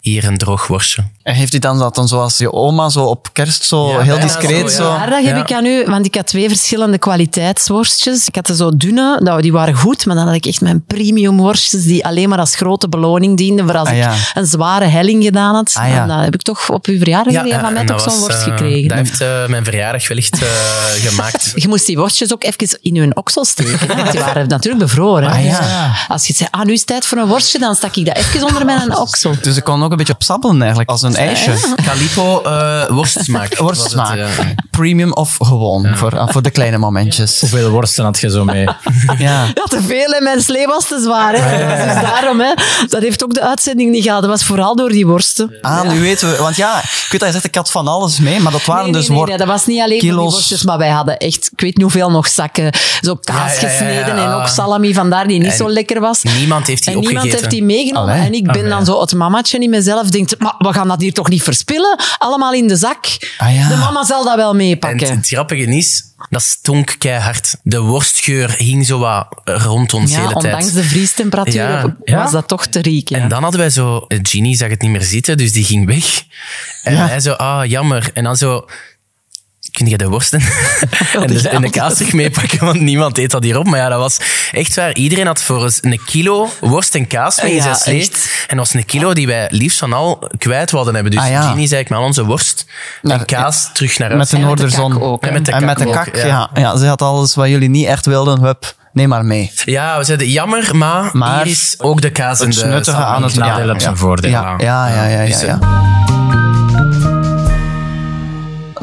hier een droog worstje. En heeft hij dan dat dan zoals je oma zo op kerst zo Ja, heel discreet zo, zo? ja. Maar dat heb Ja. ik aan u, want ik had twee verschillende kwaliteitsworstjes. Ik had er zo dunne, nou, die waren goed, maar dan had ik echt mijn premium worstjes die alleen maar als grote beloning dienden voor als Ah, ja. ik een zware helling gedaan had. Ah, ja. En dan heb ik toch op uw verjaardag ja, van mij dat toch zo'n worst eh, gekregen. Dat heeft eh, mijn verjaardag wellicht eh, gemaakt. Je moest die worstjes ook even in hun oksel steken. want die waren natuurlijk bevroren. Ah, Dus ja. Als je zei, ah, nu is het tijd voor een worstje, dan stak ik dat even onder mijn oksel. Dus ik kon ook een beetje opsappelen eigenlijk, als een ijsje. Calipo eh worstsmaak. het, Worstsmaak. Premium of gewoon, voor, ah, voor de kleine momentjes. Hoeveel worsten had je zo mee? Ja. Ja, te veel en mijn slee was te zwaar. Hè. Dus daarom, hè. dat heeft ook de uitzending niet gehad. Dat was vooral door die worsten. Ah, nu weten we. Want ja, ik weet dat je zegt, ik had van alles mee, maar dat waren Nee, nee, dus nee, wor- nee, dat was niet alleen voor die kilo's. worstjes, maar wij hadden echt, ik weet niet hoeveel nog zakken, zo kaas Ja, ja, ja, gesneden en ook salami, vandaar die niet En zo lekker was. niemand heeft die En niemand opgegeten. heeft die meegenomen. Allee. En ik ben dan zo het mamatje in mezelf, denkt, maar we gaan dat hier toch niet verspillen? Allemaal in de zak. Ah, ja. De mama zal dat wel En meepakken. het grappige is, dat stonk keihard. De worstgeur hing zo wat rond ons Ja, hele ondanks tijd. de vriestemperatuur Ja, was dat toch te riek. Ja. En dan hadden wij zo... Genie zag het niet meer zitten, dus die ging weg. En hij zo, ah, jammer. En dan zo... kun je de worsten en de, en de kaas terug meepakken, want niemand eet dat hierop. Maar ja, dat was echt waar. Iedereen had voor eens een kilo worst en kaas mee in zijn slee. En dat was een kilo die wij liefst van al kwijt wilden hebben. Dus Ah, ja. Genie zei ik met al onze worst en kaas terug naar huis. Met de En met de Noorderzon. ook? En met de en kak met de ook, kak, ja. ja. ja. Ze had alles wat jullie niet echt wilden. Hup, neem maar mee. Ja, we zeiden jammer, maar, Maar hier is ook de kaas en Het de nuttige aan het nadeel heeft zijn voordeel. Ja, ja, ja, ja. ja, Dus, ja.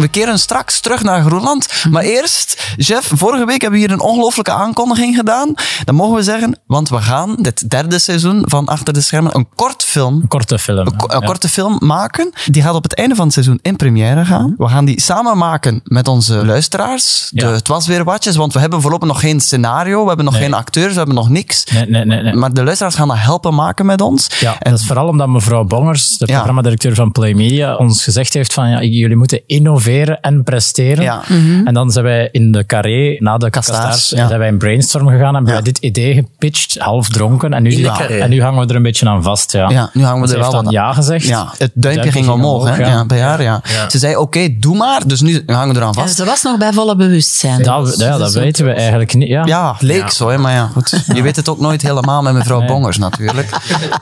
We keren straks terug naar Groenland. Maar eerst, Jeff, vorige week hebben we hier een ongelooflijke aankondiging gedaan. Dan mogen we zeggen, want we gaan dit derde seizoen van Achter de Schermen een kort film Een korte film. een, ko- een Ja. korte film maken. Die gaat op het einde van het seizoen in première gaan. We gaan die samen maken met onze luisteraars. De, Ja. het was weer watjes, want we hebben voorlopig nog geen scenario. We hebben nog Nee. geen acteurs, we hebben nog niks. Nee, nee, nee. nee. Maar de luisteraars gaan dat helpen maken met ons. Ja, En dat is vooral omdat mevrouw Bongers, de programmadirecteur van Play Media, ons gezegd heeft van ja, jullie moeten innoveren en presteren. Ja. En dan zijn wij in de carré, na de Kastaars, ja. zijn wij in brainstorm gegaan en hebben wij dit idee gepitcht, half dronken. En nu, en nu hangen we er een beetje aan vast. Ja, Ja, nu hangen we Ze er heeft wel wat ja gezegd. Ja, het duimpje, ging omhoog, hè? Ja. bij haar, ja. Ja. Ze zei, oké, doe maar. Dus nu hangen we eraan vast. ze was nog bij volle bewustzijn. Dat, ja, dat zo- weten we eigenlijk niet. Ja. Het leek zo, hè, maar ja, goed. Je weet het ook nooit helemaal met mevrouw Bongers natuurlijk.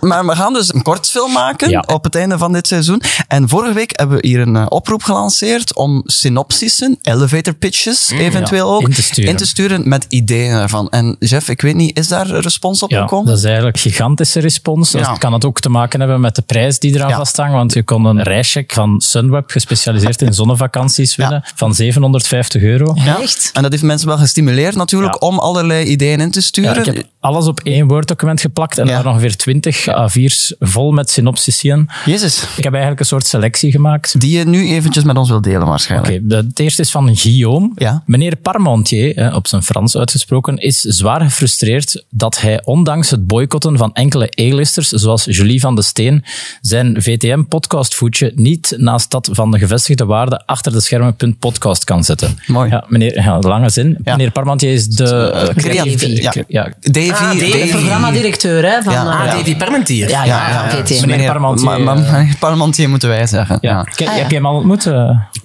Maar we gaan dus een kortfilm maken Ja. op het einde van dit seizoen. En vorige week hebben we hier een eh, oproep gelanceerd om synopsissen, elevator pitches eventueel ook, in te sturen. sturen met ideeën ervan. En Jeff, ik weet niet, is daar een respons op Ja, gekomen? dat is eigenlijk een gigantische respons. Dat Ja. kan het ook te maken hebben met de prijs die eraan Ja. vasthangt. Want je kon een reischeck van Sunweb, gespecialiseerd in zonnevakanties, winnen. Van 750 euro. Ja. Echt? En dat heeft mensen wel gestimuleerd natuurlijk Ja. om allerlei ideeën in te Ja, sturen. ik heb alles op één Word-document geplakt en Ja. daar ongeveer 20 A4's vol met synopsissen. Jezus, Ik heb eigenlijk een soort selectie gemaakt. die je nu eventjes met ons wilt delen waarschijnlijk. Oké, het eerste is van Guillaume. Ja. Meneer Parmentier, hè, op zijn Frans uitgesproken, is zwaar gefrustreerd dat hij ondanks het boycotten van enkele A-listers, zoals Julie van de Steen, zijn VTM-podcastvoetje niet naast dat van de gevestigde waarde achter de schermen.podcast kan zetten. Mooi. Ja, meneer, ja, lange zin. Ja. Meneer Parmentier is de... eh, creatieve, ja. ja. Davy, Ah, Davy. Davy. Programmadirecteur hè, van... Ja. eh, Ah, Davy Parmentier. Ja, ja, ja, VTM. Meneer Parmentier, Ma- ma- meneer Parmentier moeten wij zeggen. Ja. Ah, ja. Heb je hem al ontmoet?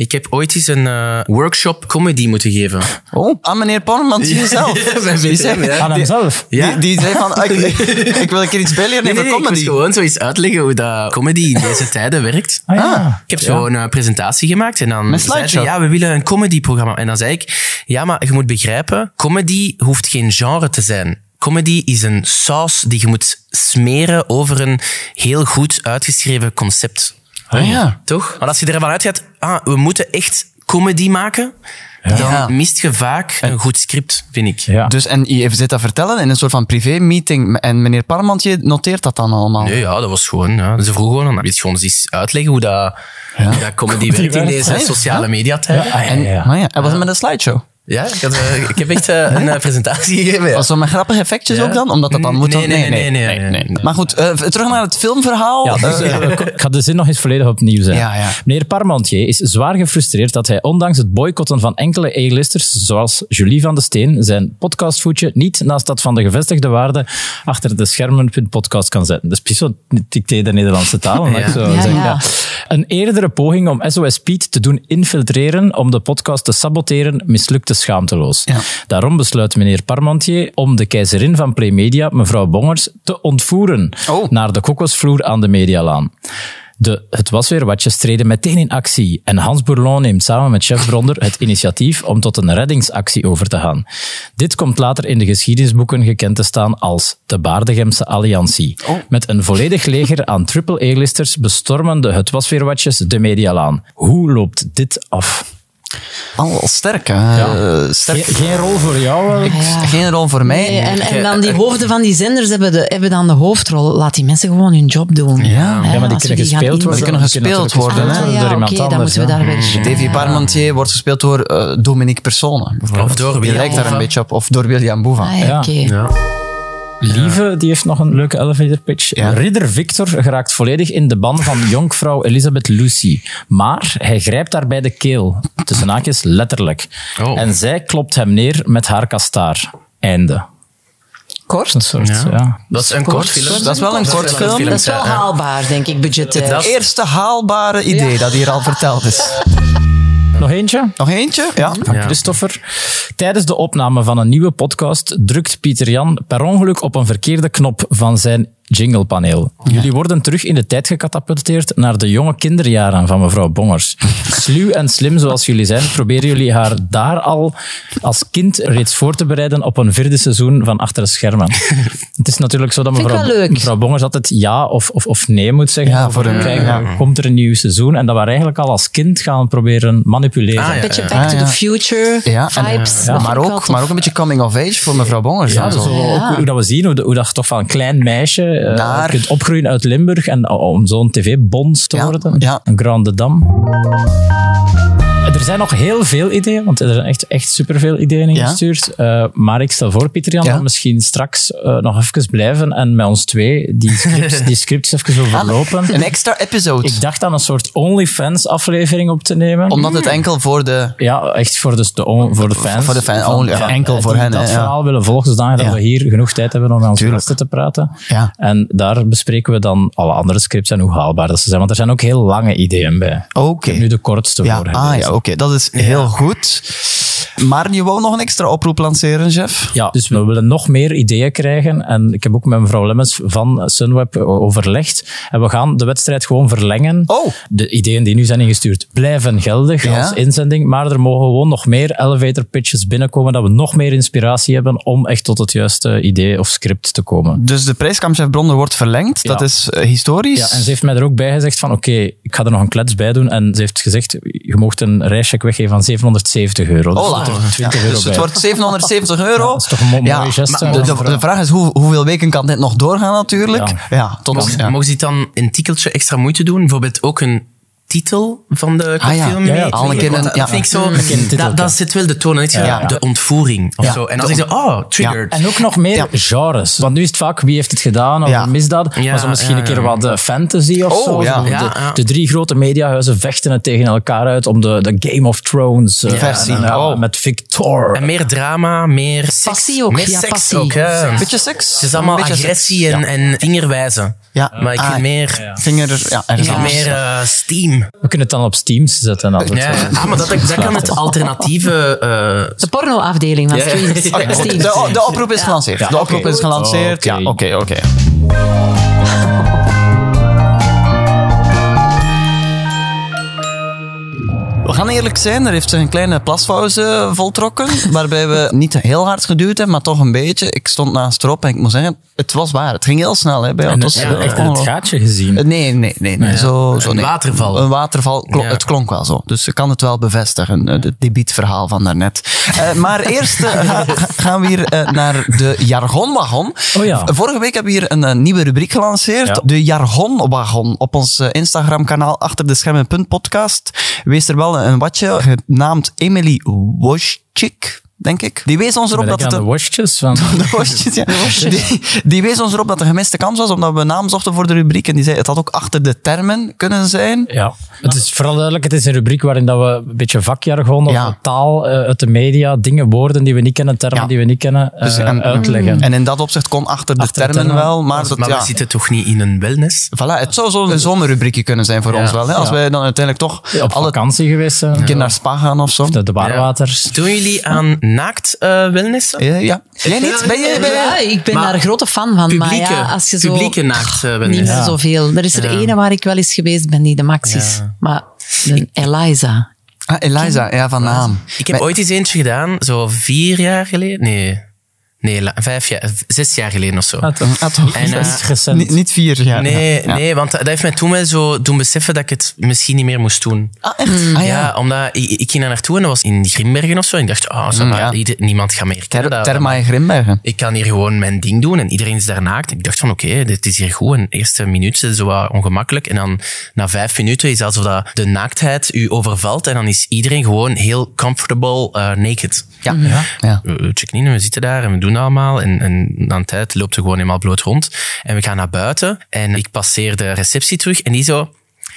Ik heb ooit eens een eh, workshop comedy moeten geven. Oh, aan meneer zelf. bij Die zei, ja. Aan hemzelf? Ja? die, die zei van, ah, ik, ik wil een keer iets bijleren Nee, nee, ik comedy. gewoon zoiets uitleggen hoe dat comedy in deze tijden werkt. Ah, ja. Ik heb zo een eh, presentatie gemaakt en dan Met zeiden ze, slideshow? ja, we willen een comedyprogramma. En dan zei ik, ja, maar je moet begrijpen, comedy hoeft geen genre te zijn. Comedy is een saus die je moet smeren over een heel goed uitgeschreven concept. Ah, ja. Toch? Want als je ervan uitgaat, ah, we moeten echt comedy maken, dan Ja. mist je vaak een goed script, vind ik. Ja. Dus, en je zit dat vertellen in een soort van privé-meeting en meneer Parmentier noteert dat dan allemaal. Nee, ja, dat was gewoon... Ja. Ze vroegen gewoon, dan wil je gewoon eens uitleggen hoe dat, hoe dat comedy werkt in deze sociale mediatijden. Ah, ja, En, ja. Maar ja, en was het met een slideshow? Ja, ik, had, eh, ik heb echt eh, een eh, presentatie gegeven. Ja. Was dat met grappige effectjes Ja. ook dan? Omdat dat dan moet... Nee, nee, nee, nee, nee, nee. Maar goed, terug naar het filmverhaal. Ja, dus, ik ga de zin nog eens volledig opnieuw zeggen. Ja, ja. Meneer Parmentier is zwaar gefrustreerd dat hij ondanks het boycotten van enkele A-listers, zoals Julie van de Steen, zijn podcastvoetje niet naast dat van de gevestigde waarde achter de schermen.podcast kan zetten. Dat is precies dicté de Nederlandse taal. zo Ja, zeggen. ja. Een eerdere poging om SOS Piet te doen infiltreren om de podcast te saboteren mislukte schaamteloos. Ja. Daarom besluit meneer Parmentier om de keizerin van Playmedia, mevrouw Bongers, te ontvoeren Oh. naar de kokosvloer aan de Medialaan. De Het Was Weer Watjes treden meteen in actie en Hans Bourlon neemt samen met chef Bronder het initiatief om tot een reddingsactie over te gaan. Dit komt later in de geschiedenisboeken gekend te staan als de Baardegemse Alliantie. Met een volledig leger aan triple-A-listers bestormen de Het Was Weer Watjes de Medialaan. Hoe loopt dit af? Al sterk, hè. Eh, sterk. Geen, geen rol voor jou? eh? Ja. Geen rol voor mij. Nee, en, en dan die hoofden van die zenders hebben, de, hebben dan de hoofdrol. Laat die mensen gewoon hun job doen. Ja. Ja, maar die kunnen gespeeld worden. Die kunnen gespeeld worden. Ah, ja, dan moeten we daar weer... Davy Parmentier wordt gespeeld door eh, Dominique Persone. Of door Die William lijkt daar een beetje op. Of door William Boeva. Ah, ja, Ja. Lieve, die heeft nog een leuke elevator pitch. Ja. Ridder Victor geraakt volledig in de ban van jonkvrouw Elisabeth Lucy. Maar hij grijpt haar bij de keel. Tussen haakjes letterlijk. Oh. En zij klopt hem neer met haar kastaar. Einde. Kort. Een soort, ja. Ja. Dat is een kort Kort. film. Dat is wel een kort film. Dat is wel haalbaar, denk ik, budgetair. Het eerste haalbare idee dat hier al verteld is. Nog eentje? Nog eentje? Ja. van Christopher. Tijdens de opname van een nieuwe podcast drukt Pieter Jan per ongeluk op een verkeerde knop van zijn jinglepaneel. Jullie worden terug in de tijd gecatapulteerd naar de jonge kinderjaren van mevrouw Bongers. Sluw en slim zoals jullie zijn, proberen jullie haar daar al als kind reeds voor te bereiden op een vierde seizoen van Achter de Schermen. Het is natuurlijk zo dat mevrouw, mevrouw Bongers altijd ja of, of, of nee moet zeggen. Ja, voor een- kijken, ja. komt er een nieuw seizoen? En dat we eigenlijk al als kind gaan proberen manipuleren. Ah, ja. Beetje Back to ja. the Future Ja, en, vibes. maar, ook, maar ook een beetje coming of age voor mevrouw Bongers. Ja, zo, zo. Ja. Ook hoe dat we zien, hoe, hoe dat toch van een klein meisje eh, Naar- kunt opgroeien uit Limburg en om zo'n tv-bons te Ja, worden. ja. Een Grande Dam. Er zijn nog heel veel ideeën, want er zijn echt, echt superveel ideeën ingestuurd. Eh, maar ik stel voor, Pieter Jan, Ja. dat we misschien straks eh, nog even blijven en met ons twee die scripts, die scripts even overlopen. Een extra episode. Ik dacht aan een soort OnlyFans-aflevering op te nemen. Omdat het enkel voor de... Ja, echt voor de, de, on- voor de fans. Voor de fans, only, ja, van- enkel voor hen, Dat ja. verhaal willen volgen, zodanig dat Ja. we hier genoeg tijd hebben om met onze Tuurlijk. gasten te praten. Ja. En daar bespreken we dan alle andere scripts en hoe haalbaar dat ze zijn. Want er zijn ook heel lange ideeën bij. Oké. Ik heb nu de kortste Ja, voor ah, ja oké. Dat is heel goed. Maar je wou nog een extra oproep lanceren, Jeff? Ja, dus we willen nog meer ideeën krijgen. En ik heb ook met mevrouw Lemmens van Sunweb overlegd. En we gaan de wedstrijd gewoon verlengen. Oh. De ideeën die nu zijn ingestuurd blijven geldig Ja. als inzending. Maar er mogen gewoon nog meer elevator pitches binnenkomen. Dat we nog meer inspiratie hebben om echt tot het juiste idee of script te komen. Dus de prijskamp Jeff Bronder wordt verlengd. Ja. Dat is eh, historisch. Ja, en ze heeft mij er ook bij gezegd van oké, ik ga er nog een klets bij doen. En ze heeft gezegd, je mocht een reischeck weggeven van 770 euro. Dus Hola. Zit 20 Ja, euro dus het bij. wordt 770 euro. dat is toch een mo- mooie geste, maar de, mevrouw. de, de vraag is, hoe, hoeveel weken kan dit nog doorgaan natuurlijk? Ja. Ja, tot... Mogen ze dan een tikkeltje extra moeite doen? Bijvoorbeeld ook een titel van de Ah, ja. film Ja, ja, al een dat ja. vind ik zo... Dat, dat zit wel de toon. Ja. de ontvoering of Ja. zo. En dan De zeg je, oh, triggered. En ook nog meer Ja. genres. Want nu is het vaak wie heeft het gedaan of misdaad. Ja, maar zo misschien ja, een keer wat eh, fantasy of Oh, zo. ja. Zo Ja, de, ja. de drie grote mediahuizen vechten het tegen elkaar uit om de, de Game of Thrones eh, Versie. en, ja, Oh. met Victor. En meer drama, meer. Passie ook, Meer ja, seks passie. ook, hè. Beetje seks? Het is allemaal agressie en, en vingerwijzen. Ja. Maar ik Ah, vind meer, Vinger... Ja, er ik meer eh, steam. We kunnen het dan op Steams zetten. Als het Ja, ah, maar dat, dat kan het alternatieve... eh, De pornoafdeling van Ja. streams. Oké, Steam. de, de oproep is gelanceerd. Ja, de oproep is gelanceerd. Oké. Ja, oké, oké. We gaan eerlijk zijn, er heeft zich een kleine plaspauze voltrokken, waarbij we niet heel hard geduwd hebben, maar toch een beetje. Ik stond naast Rob en ik moet zeggen, het was waar. Het ging heel snel. Hè, bij En ons. was, echt eh, het gaatje gezien. Nee, nee, nee. nee. Zo, zo, Een waterval. Een waterval. Ja. Het klonk wel zo. Dus ik kan het wel bevestigen, eh, het debietverhaal van daarnet. Eh, maar eerst eh, ga- gaan we hier eh, naar de jargonwagon. Oh ja. Vorige week hebben we hier een eh, nieuwe rubriek gelanceerd. Ja. De jargonwagon. Op ons eh, Instagram-kanaal achter de schermen podcast. Wees er wel een watje, genaamd Emily Woschik, denk ik. Die wees ons erop dat het een de worstjes van... de worstjes, ja. Die, die wees ons erop dat er gemiste kans was, omdat we een naam zochten voor de rubriek. En die zei, het had ook achter de termen kunnen zijn. Ja, het is vooral duidelijk, het is een rubriek waarin dat we een beetje vakjargon of Ja. taal eh, uit de media, dingen, woorden die we niet kennen, termen Ja. die we niet kennen, Dus, eh, en, uitleggen. En in dat opzicht kon achter de Achter de termen termen. wel, maar, dat, maar ja, we zitten toch niet in een wellness? voilà, het zou zo'n zomerrubriekje kunnen zijn voor Ja. ons wel. Hè? Als Ja. wij dan uiteindelijk toch Op alle vakantie geweest zijn. keer naar Spa gaan of zo. De, de barwaters. Doen jullie aan naakt eh wellnessen? Ja, ja. Jij niet? Ben je, ben je- Ja, ik ben Maar daar een grote fan van. maar Publieke, ja, als je zo... publieke naakt eh, Niet meer zoveel. Er is er Ja. ene waar ik wel eens geweest ben, die de Max is. Ja. Maar de Eliza. Ah, Eliza, ja, van naam. Ik heb Maar- ooit eens eentje gedaan, zo vier jaar geleden. Nee, nee vijf jaar, zes jaar geleden of zo. Ah, toch. Ah, toch? En, eh, Niet recent. Niet, niet vier jaar. Nee, ja. nee, want dat heeft mij toen wel zo doen beseffen dat ik het misschien niet meer moest doen. Ah, echt? Ah, Ja, ja. omdat ik, ik ging daar naartoe en dat was in Grimbergen of zo. En ik dacht, oh, Mm, ja. niemand gaat me herkennen. Ter, dat- Terma en Grimbergen. ik kan hier gewoon mijn ding doen en iedereen is daar naakt. Ik dacht van, oké, dit is hier goed. En de eerste minuut is het zo wat ongemakkelijk. En dan na vijf minuten is het alsof dat de naaktheid u overvalt. En dan is iedereen gewoon heel comfortable eh, naked. Ja. ja. We, we checken in en we zitten daar en we doen allemaal. En, en na een tijd loopt er gewoon helemaal bloot rond. En we gaan naar buiten en ik passeer de receptie terug en die zo...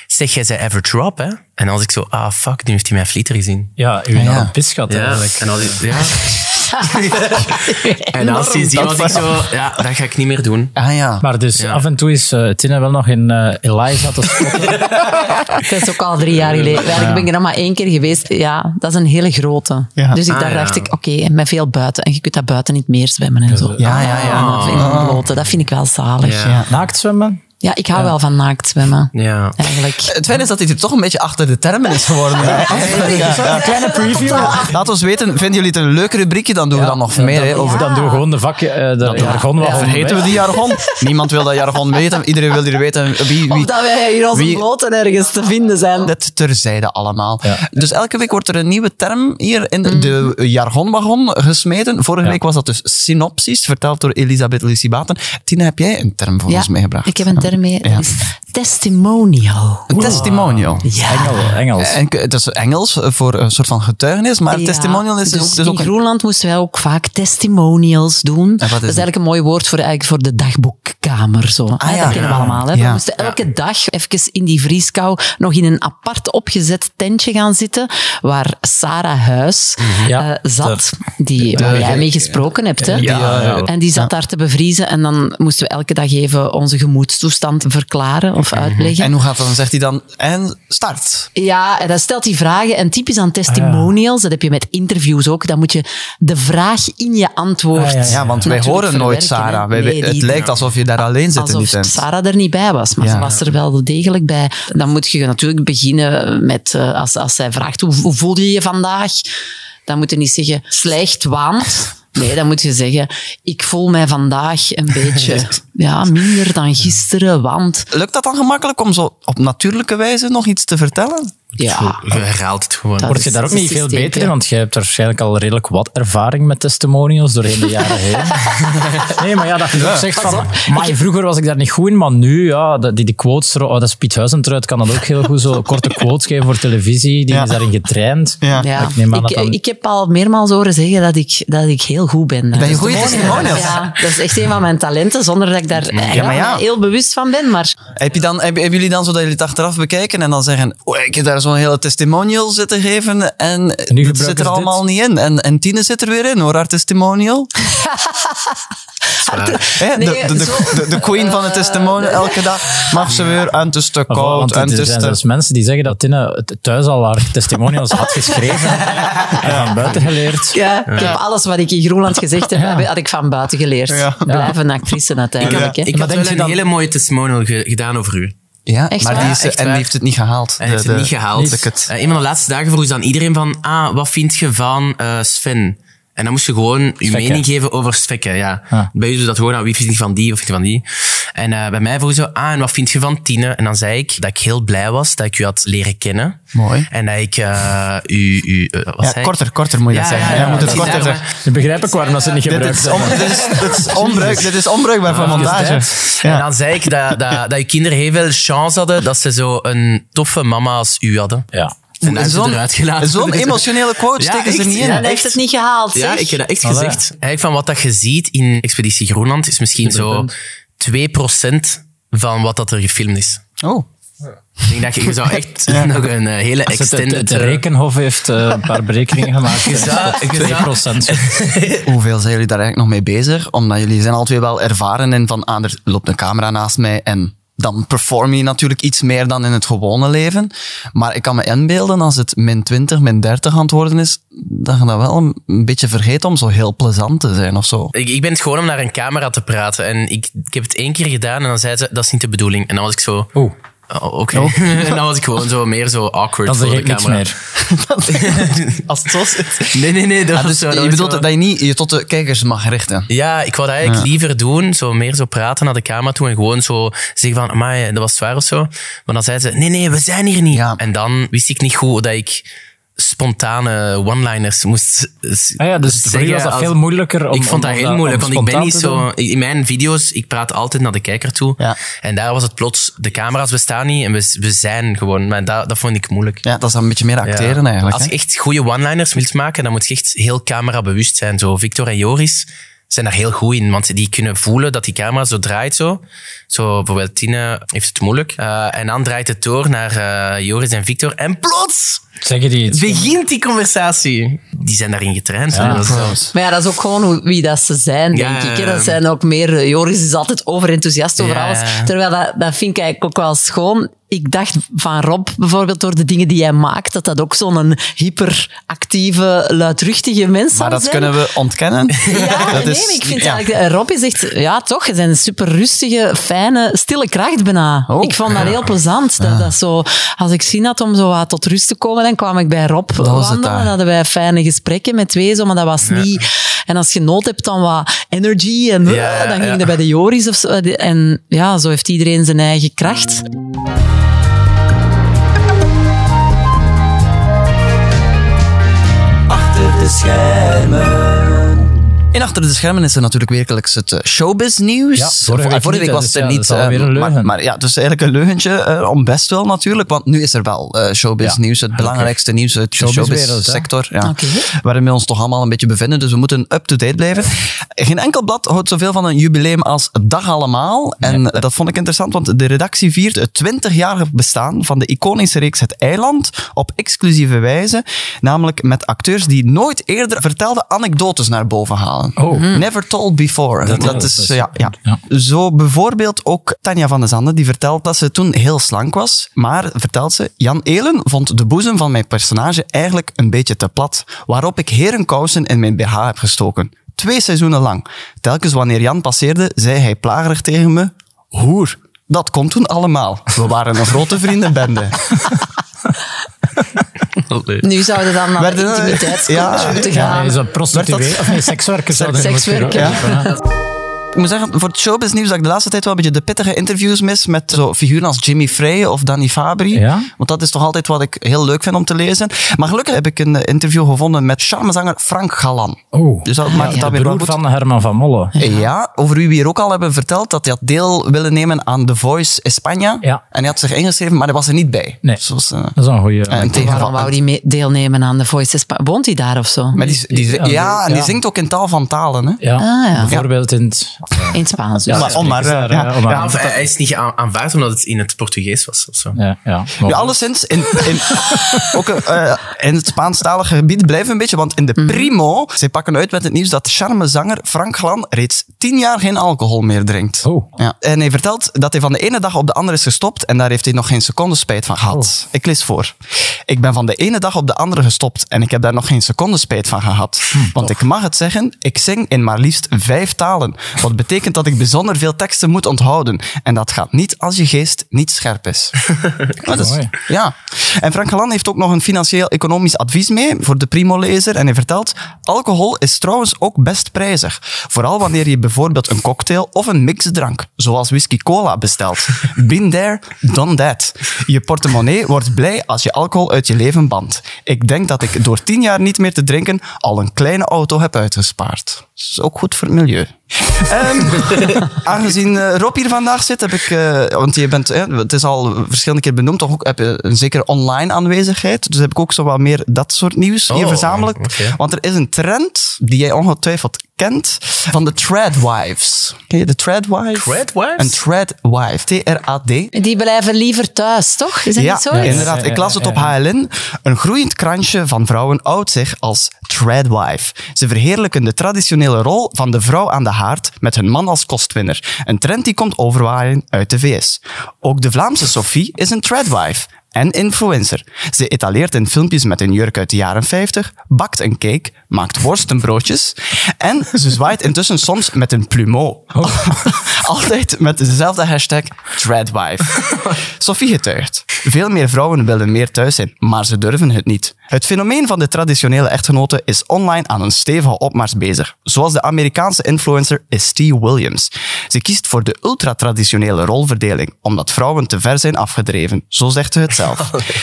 Zeg, jij zei average Rob, hè? En was ik zo, ah, fuck, nu heeft hij mijn flieter gezien. Ja, u Ah, ja. had een pisgat eigenlijk. En als ik, ja. En als je ziet was ik zo, ja, dat ga ik niet meer doen. Ah ja. Maar dus Ja. af en toe is uh, Tina wel nog in uh, Eliza te spotten. Dat is ook al drie jaar geleden. Eigenlijk ben ik er nog maar één keer geweest. Ja, dat is een hele grote. Ja. Dus ik, Ah, daar ja. dacht ik, oké, met veel buiten. En je kunt dat buiten niet meer zwemmen en zo. Ja, ja, ja. Ah, in een blote, dat vind ik wel zalig. Ja. Ja, Naakt zwemmen? Ik hou wel van naakt zwemmen. Ja. Eigenlijk. Het fijn is dat hij er toch een beetje achter de termen is geworden. Een kleine preview. Laat ons weten, vinden jullie het een leuk rubriekje? Dan doen we dan nog meer. hè, over Dan doen we gewoon de vakje, uh, de jargon wat Vergeten we die jargon? Niemand wil dat jargon weten. Iedereen wil hier weten wie... wie Of dat wij hier wie- bloten ergens te vinden zijn. Dit terzijde allemaal. Ja. Dus elke week wordt er een nieuwe term hier in Mm. de jargonwagon gesmeten. Vorige week was dat dus synopsis, verteld door Elisabeth Lucibaten. Tina, heb jij een term voor ons meegebracht? ik heb een term mee. Ja. Testimonial. Een testimonial. Ja. Engel, Engels. En het is Engels voor een soort van getuigenis, maar Ja, testimonial is dus, dus ook, dus ook in een... Groenland moesten wij ook vaak testimonials doen. is dat is eigenlijk een mooi woord voor, eigenlijk voor de dagboekkamer. Zo. Ah, ja. Dat kennen we allemaal. Hè. Ja. We moesten elke dag even in die vrieskou nog in een apart opgezet tentje gaan zitten, waar Sarah Huis Ja, eh, zat, die, waar jij mee gesproken hebt. Hè. Ja, ja. En die zat daar te bevriezen en dan moesten we elke dag even onze gemoedstoestand verklaren of uitleggen. En hoe gaat dat dan? Zegt hij dan, en start. Ja, en dan stelt hij vragen. En typisch aan testimonials, dat heb je met interviews ook, dan moet je de vraag in je antwoord. Ah, ja, want wij horen nooit Sarah. hè. Wij- Nee, het lijkt alsof je daar alleen zit in Alsof die tent. Sarah er niet bij was, maar ze was er wel degelijk bij. Dan moet je natuurlijk beginnen met, eh, als, als zij vraagt, hoe, hoe voel je je vandaag? Dan moet je niet zeggen, slecht, want... Nee, dan moet je zeggen, ik voel mij vandaag een beetje ja, minder dan gisteren, want... Lukt dat dan gemakkelijk om zo op natuurlijke wijze nog iets te vertellen? Ja, Je herhaalt het gewoon. Dat Word je daar ook niet veel beter ja. in? Want jij hebt waarschijnlijk al redelijk wat ervaring met testimonials doorheen de jaren heen. nee, maar ja, dat je ook zegt van... Maar vroeger was ik daar niet goed in, maar nu, ja, die, die quotes... Oh, dat is Piet Huizentruid kan dat ook heel goed, zo korte quotes geven voor televisie. Die Ja. is daarin getraind. Ja. Ja, Ik neem aan ik, dat dan- ik heb al meermaals horen zeggen dat ik, dat ik heel goed ben. Ben je goede testimonials? Ja, dat is echt een van mijn talenten, zonder dat ik daar ja. heel bewust van ben. Maar Heb je dan, heb- hebben jullie dan zo dat jullie het achteraf bekijken en dan zeggen, oh, ik heb daar zo'n hele testimonial zitten geven en nu dit gebruiken zit er allemaal dit. niet in. En, en Tine zit er weer in hoor, haar testimonial. De, Nee, de, de, zo- de, de queen van het testimonial, elke dag mag ze weer en het is te koud en er het is zijn te... zelfs mensen die zeggen dat Tinne het thuis al haar testimonials had geschreven en van buiten geleerd. ja, ik heb alles wat ik in Groenland gezegd heb, had ik van buiten geleerd. Ja. Blijven actrice uiteindelijk. hè. Ik had denk wel je een dan- hele mooie testimonial ge- gedaan over u. Ja, Echt maar waar? die, is, Echt en die heeft het niet gehaald. Hij heeft De- het niet gehaald. de kut. Eh, een van de laatste dagen vroeg ze aan iedereen van, ah, wat vind je van eh, Sven? En dan moest je gewoon je mening geven over Svekke, ja. Ah. Bij u je dat gewoon, ah, wie vind je van die, of vind je van die? En eh, bij mij vroeg ze, ah, en wat vind je van Tine? En dan zei ik dat ik heel blij was dat ik u had leren kennen. Mooi. En dat ik eh, u... u wat Ja, zei ik? korter, korter moet je dat zeggen. Ja, moet het dat korter zeggen. Nu begrijp ik waarom dat ze het niet Dit gebruikt is, on- dit, is, dit, is onbruik, dit is onbruikbaar voor montage. En Ja. dan zei ik dat, dat, dat uw kinderen heel veel chance hadden dat ze zo een toffe mama als u hadden. Ja. En dat hebben ze eruit gelaten. Zo'n emotionele quote Ja, steken ze echt. niet in. Ja, Dan heeft het niet gehaald. Ja, zeg. ik heb dat echt Allee. gezegd. Eigenlijk van wat dat je ziet in Expeditie Groenland is misschien zo 2% van wat dat er gefilmd is. Oh. Ik denk dat je, je zou echt nog een eh, hele Het, het, extended... het eh, Rekenhof heeft eh, een paar berekeningen gemaakt. Je zou- je zou- 2%. Hoeveel zijn jullie daar eigenlijk nog mee bezig? Omdat jullie zijn al twee wel ervaren in van, ah, er loopt een camera naast mij en dan perform je natuurlijk iets meer dan in het gewone leven. Maar ik kan me inbeelden als het min 20, min 30 aan het worden is, dat je dat wel een, beetje vergeet om zo heel plezant te zijn of zo. Ik, ik ben het gewoon om naar een camera te praten. En ik, ik heb het één keer gedaan en dan zei ze, dat is niet de bedoeling. En dan was ik zo... Oeh, Oh, Oké. en dan was ik gewoon zo meer zo awkward dan voor de camera. meer. Als het zo zit. Nee, nee, nee. Dat Ah, dus zo, dat je bedoelt zo- dat je niet je tot de kijkers mag richten. Ja, ik wou dat eigenlijk liever doen. Zo meer zo praten naar de camera toe en gewoon zo zeggen van, amai, dat was zwaar of zo. Maar dan zei ze, nee, nee, we zijn hier niet. Ja. En dan wist ik niet goed hoe dat ik spontane one-liners moest Ah ja, dus zeggen was dat als- veel moeilijker om Ik vond dat om heel moeilijk, want ik ben niet zo... In mijn video's, ik praat altijd naar de kijker toe. Ja. En daar was het plots, de camera's bestaan niet en we, we zijn gewoon. Maar dat, dat vond ik moeilijk. Ja, dat is dan een beetje meer acteren Ja. eigenlijk. Als je echt goede one-liners wilt maken, dan moet je echt heel camerabewust zijn. Zo Victor en Joris zijn daar heel goed in, want die kunnen voelen dat die camera zo draait zo. Zo bijvoorbeeld Tine heeft het moeilijk. Eh, en dan draait het door naar eh, Joris en Victor en plots Zeggen die iets? Begint die conversatie. Die zijn daarin getraind. Ja. Dat is- Maar ja, dat is ook gewoon hoe- wie dat ze zijn, Ja, denk ik. hè. Dat zijn ook meer... Joris is altijd overenthousiast over Ja, alles. Terwijl dat, dat vind ik eigenlijk ook wel schoon. Ik dacht van Rob, bijvoorbeeld door de dingen die hij maakt, dat dat ook zo'n hyperactieve, luidruchtige mens Maar dat zijn. kunnen we ontkennen. Ja, Dat nee, is- ik vind ja. eigenlijk... Rob is echt... Ja, toch? Het zijn een super rustige, fijne, stille kracht bijna. Oh, ik vond dat heel plezant. Dat, dat zo, als ik zin had om zo wat tot rust te komen, dan kwam ik bij Rob wandelen. daar. En hadden wij fijne gesprekken met twee, zo, maar dat was niet... En als je nood hebt dan wat energy en eh, dan ging je bij de Joris of zo. En ja, zo heeft iedereen zijn eigen kracht. Achter de schermen. En achter de schermen is er natuurlijk wekelijks het eh, showbiz nieuws. Ja, vorige week niet, was dus het er ja, niet. alweer eh, een maar, leugen. maar ja, het is eigenlijk een leugentje eh, om best wel natuurlijk. Want nu is er wel eh, showbiz Ja. nieuws. Het belangrijkste nieuws uit de Showbizwereld, showbiz hè? sector. Ja, Oké. Waarin we ons toch allemaal een beetje bevinden. Dus we moeten up-to-date blijven. Geen enkel blad houdt zoveel van een jubileum als Dag Allemaal. En dat vond ik interessant, want de redactie viert het 20-jarige bestaan van de iconische reeks Het Eiland op exclusieve wijze. Namelijk met acteurs die nooit eerder vertelde anekdotes naar boven halen. Oh. Never told before. Dat, Dat- is, dat is ja, ja. ja. Zo bijvoorbeeld ook Tanja van de Zanden, die vertelt dat ze toen heel slank was. Maar, vertelt ze, Jan Elen vond de boezem van mijn personage eigenlijk een beetje te plat. Waarop ik herenkousen in mijn BH heb gestoken. Twee seizoenen lang. Telkens wanneer Jan passeerde, zei hij plagerig tegen me, hoer. Dat kon toen allemaal. We waren een grote vriendenbende. Nu zouden dan naar de intimiteitscoach Ja, moeten ja, gaan. Nee, zo'n prostituee, of nee, sekswerkers zouden er moeten Sekswerker. hè. Ik moet zeggen, voor het showbiz nieuws dat ik de laatste tijd wel een beetje de pittige interviews mis met zo figuren als Jimmy Frey of Danny Fabri. Ja? Want dat is toch altijd wat ik heel leuk vind om te lezen. Maar gelukkig heb ik een interview gevonden met charmezanger Frank Galan. Oh, Dus dat maakt weer broer goed. van Herman van Molle. Ja, over wie we hier ook al hebben verteld dat hij had deel willen nemen aan The Voice España. Ja. En hij had zich ingeschreven, maar hij was er niet bij. Nee. Zoals, eh, Dat is een goeie. en tegen Waarom wou hij deelnemen aan de Voice Spa- Woont hij daar of zo? maar die, die, ja, Ja, en die zingt ook in taal van talen. Hè? ja, Ah, ja. bijvoorbeeld in het... In het Spaans. Ja, dus. maar om maar, spreken ze eh, daar, ja. maar- Ja, of hij hij is niet aan- aanvaard omdat het in het Portugees was. Of zo. Ja, ja. Nu, alleszins, in, in, ook, eh, in het Spaanstalige gebied blijven we een beetje, want in de Primo, zij pakken uit met het nieuws dat de charmezanger Frank Glan reeds tien jaar geen alcohol meer drinkt. Oh. Ja. En hij vertelt dat hij van de ene dag op de andere is gestopt en daar heeft hij nog geen seconde spijt van gehad. Ik lees voor. Ik ben van de ene dag op de andere gestopt en ik heb daar nog geen seconde spijt van gehad. Want ik mag het zeggen, ik zing in maar liefst vijf talen. Wat betekent dat ik bijzonder veel teksten moet onthouden. En dat gaat niet als je geest niet scherp is. Maar dat is- Mooi. ja. En Frank Galan heeft ook nog een financieel-economisch advies mee voor de Primo-lezer. En hij vertelt, alcohol is trouwens ook best prijzig. Vooral wanneer je bijvoorbeeld een cocktail of een mixdrank, zoals whisky cola, bestelt. Been there, done that. Je portemonnee wordt blij als je alcohol uit je leven bandt. Ik denk dat ik door tien jaar niet meer te drinken al een kleine auto heb uitgespaard. Dat is ook goed voor het milieu. Ehm, aangezien eh, Rob hier vandaag zit, heb ik, eh, want je bent, eh, het is al verschillende keer benoemd, toch ook heb je een zekere online aanwezigheid. Dus heb ik ook zo wat meer dat soort nieuws hier Oh, verzameld. oké. Want er is een trend die jij ongetwijfeld kent van de Threadwives. Ken je de Threadwives? Threadwives? Een Threadwife. T-R-A-D. Die blijven liever thuis, toch? Is dat Ja, niet zo? inderdaad. Ik las het op HLN. Een groeiend krantje van vrouwen oudt zich als threadwife. Ze verheerlijken de traditionele rol van de vrouw aan de haard met hun man als kostwinner. Een trend die komt overwaaien uit de VS. Ook de Vlaamse Sophie is een threadwife en influencer. Ze etaleert in filmpjes met een jurk uit de jaren 50, bakt een cake, maakt worstenbroodjes en ze zwaait intussen soms met een plumeau. Altijd met dezelfde hashtag threadwife. Sophie getuigt. Veel meer vrouwen willen meer thuis zijn, maar ze durven het niet. Het fenomeen van de traditionele echtgenote is online aan een stevige opmars bezig, zoals de Amerikaanse influencer Estie Williams. Ze kiest voor de ultra-traditionele rolverdeling, omdat vrouwen te ver zijn afgedreven, zo zegt ze het zelf.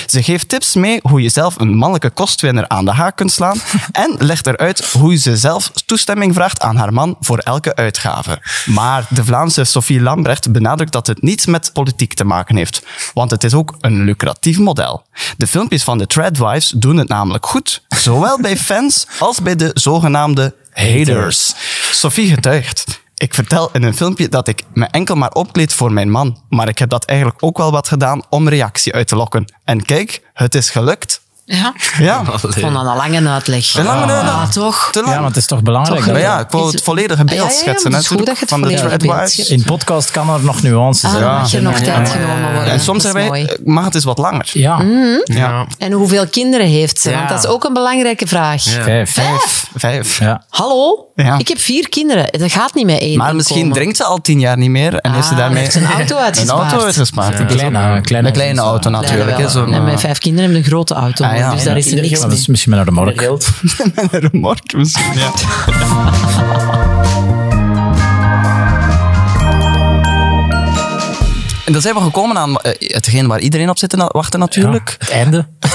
Ze geeft tips mee hoe je zelf een mannelijke kostwinner aan de haak kunt slaan en legt eruit hoe ze zelf toestemming vraagt aan haar man voor elke uitgave. Maar de Vlaamse Sophie Lambrecht benadrukt dat het niets met politiek te maken heeft, want het is ook een lucratief model. De filmpjes van de Threadwives doen het namelijk goed, zowel bij fans als bij de zogenaamde haters. Sophie getuigt. Ik vertel in een filmpje dat ik me enkel maar opkleed voor mijn man, maar ik heb dat eigenlijk ook wel wat gedaan om reactie uit te lokken. En kijk, het is gelukt. Ja. Ja. Ik vond dat een lange uitleg. Een lange uitleg? Ja, toch? Te lang. Ja, maar het is toch belangrijk. Toch, dat- Maar ja, ik wil het volledige beeld Ja, ja, ja, schetsen. het is goed dat je het van de volledige beeld Treadwise. schetst. In podcast kan er nog nuances Ah, zijn. mag je nog Ja, tijd ja, ja. genomen worden. En soms hebben wij, mag het eens wat langer. Ja, Ja. En hoeveel kinderen heeft ze? Ja. Want dat is ook een belangrijke vraag. Ja. vijf. Vijf. Vijf. Ja. Hallo? Ja. Ik heb vier kinderen. Dat gaat niet met één Maar misschien inkomen. drinkt ze al tien jaar niet meer en heeft ze Ah, daarmee heeft een auto uitgespaard. Een auto uitgespaard. Ja. Kleine- ook- kleine- een kleine auto Ja, natuurlijk. en mijn vijf kinderen hebben een grote auto. Ah, ja. Dus daar is er niks Dat mee. is misschien met naar de markt. een remorque misschien. Ja. En dan zijn we gekomen aan eh, hetgeen waar iedereen op zit te wachten natuurlijk. Het einde.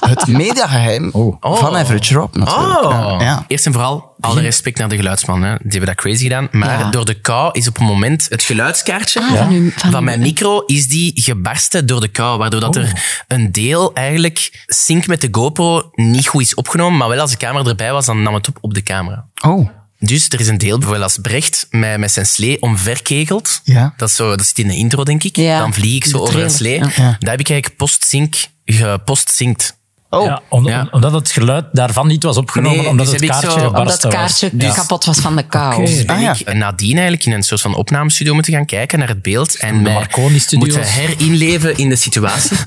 Het mediageheim Oh. van Average Rob natuurlijk. Oh. Ja, ja. Eerst en vooral, alle respect naar de geluidsman. Hè. Die hebben dat crazy gedaan. Maar Ja. door de kou is op een moment het geluidskaartje Ah, van uw- van van uw- mijn micro is die gebarsten door de kou. Waardoor dat Oh. er een deel eigenlijk sync met de GoPro niet goed is opgenomen. Maar wel als de camera erbij was, dan nam het op op de camera. Oh, Dus er is een deel, bijvoorbeeld als Brecht met, met zijn slee omverkegelt. Ja. Dat, is zo, dat zit in de intro, denk ik. Ja, Dan vlieg ik zo de over een slee. ja. Dat heb ik eigenlijk post-sync gepost-synced. oh. Ja, om- Ja. om- omdat het geluid daarvan niet was opgenomen, Nee, omdat dus het kaartje zo- Omdat gebarsten het kaartje was. Ja. kapot was van de kou. Oké. Dus ben Ah, ja. ik nadien eigenlijk in een soort van opnamestudio moeten gaan kijken naar het beeld en mij moeten herinleven in de situatie. en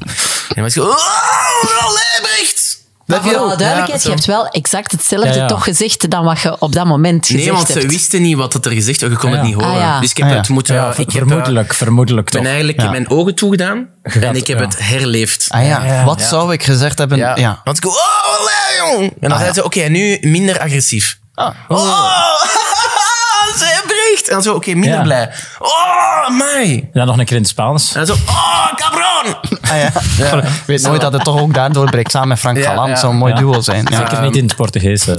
dan was ik oh, Leibrecht! Maar voor alle duidelijkheid, Ja, je hebt wel exact hetzelfde Ja, ja. toch gezegd dan wat je op dat moment gezegd Nee, want ze hebt. wisten niet wat het er gezegd was. Je kon Ah, het niet horen. Ah, ja. Dus ik heb Ah, ja. het moeten... Ja, ik heb, vermoedelijk, vermoedelijk Ik ben toch. eigenlijk Ja. mijn ogen toegedaan gaat- en ik heb ja. het herleefd. Ah ja, wat zou ik gezegd hebben? Ja. Ja. Want ik oh, Leon! En dan Ah, zei ja. ze, oké, nu minder agressief. Ah. Oh, ze En dan zo, oké, minder Ja. blij. Oh, mij! Ja, nog een keer in het Spaans. En dan zo, oh, cabron! Ah, ja. Ik weet nooit dat het toch ook daardoor breekt samen met Frank Galant. ja. Zou een mooi Ja. duo zijn. Ja. Zeker niet in het Portugees. Ja,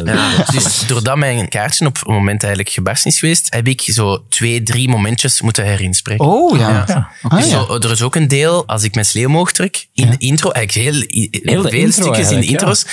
dus doordat mijn kaartje op het moment eigenlijk gebarsten is geweest, heb ik zo twee, drie momentjes moeten herinspreken. Oh ja. Ja. Ah, Dus zo, er is ook een deel, als ik mijn slee omhoog trek, in de intro, eigenlijk heel, Heel veel intro stukjes in de intro's,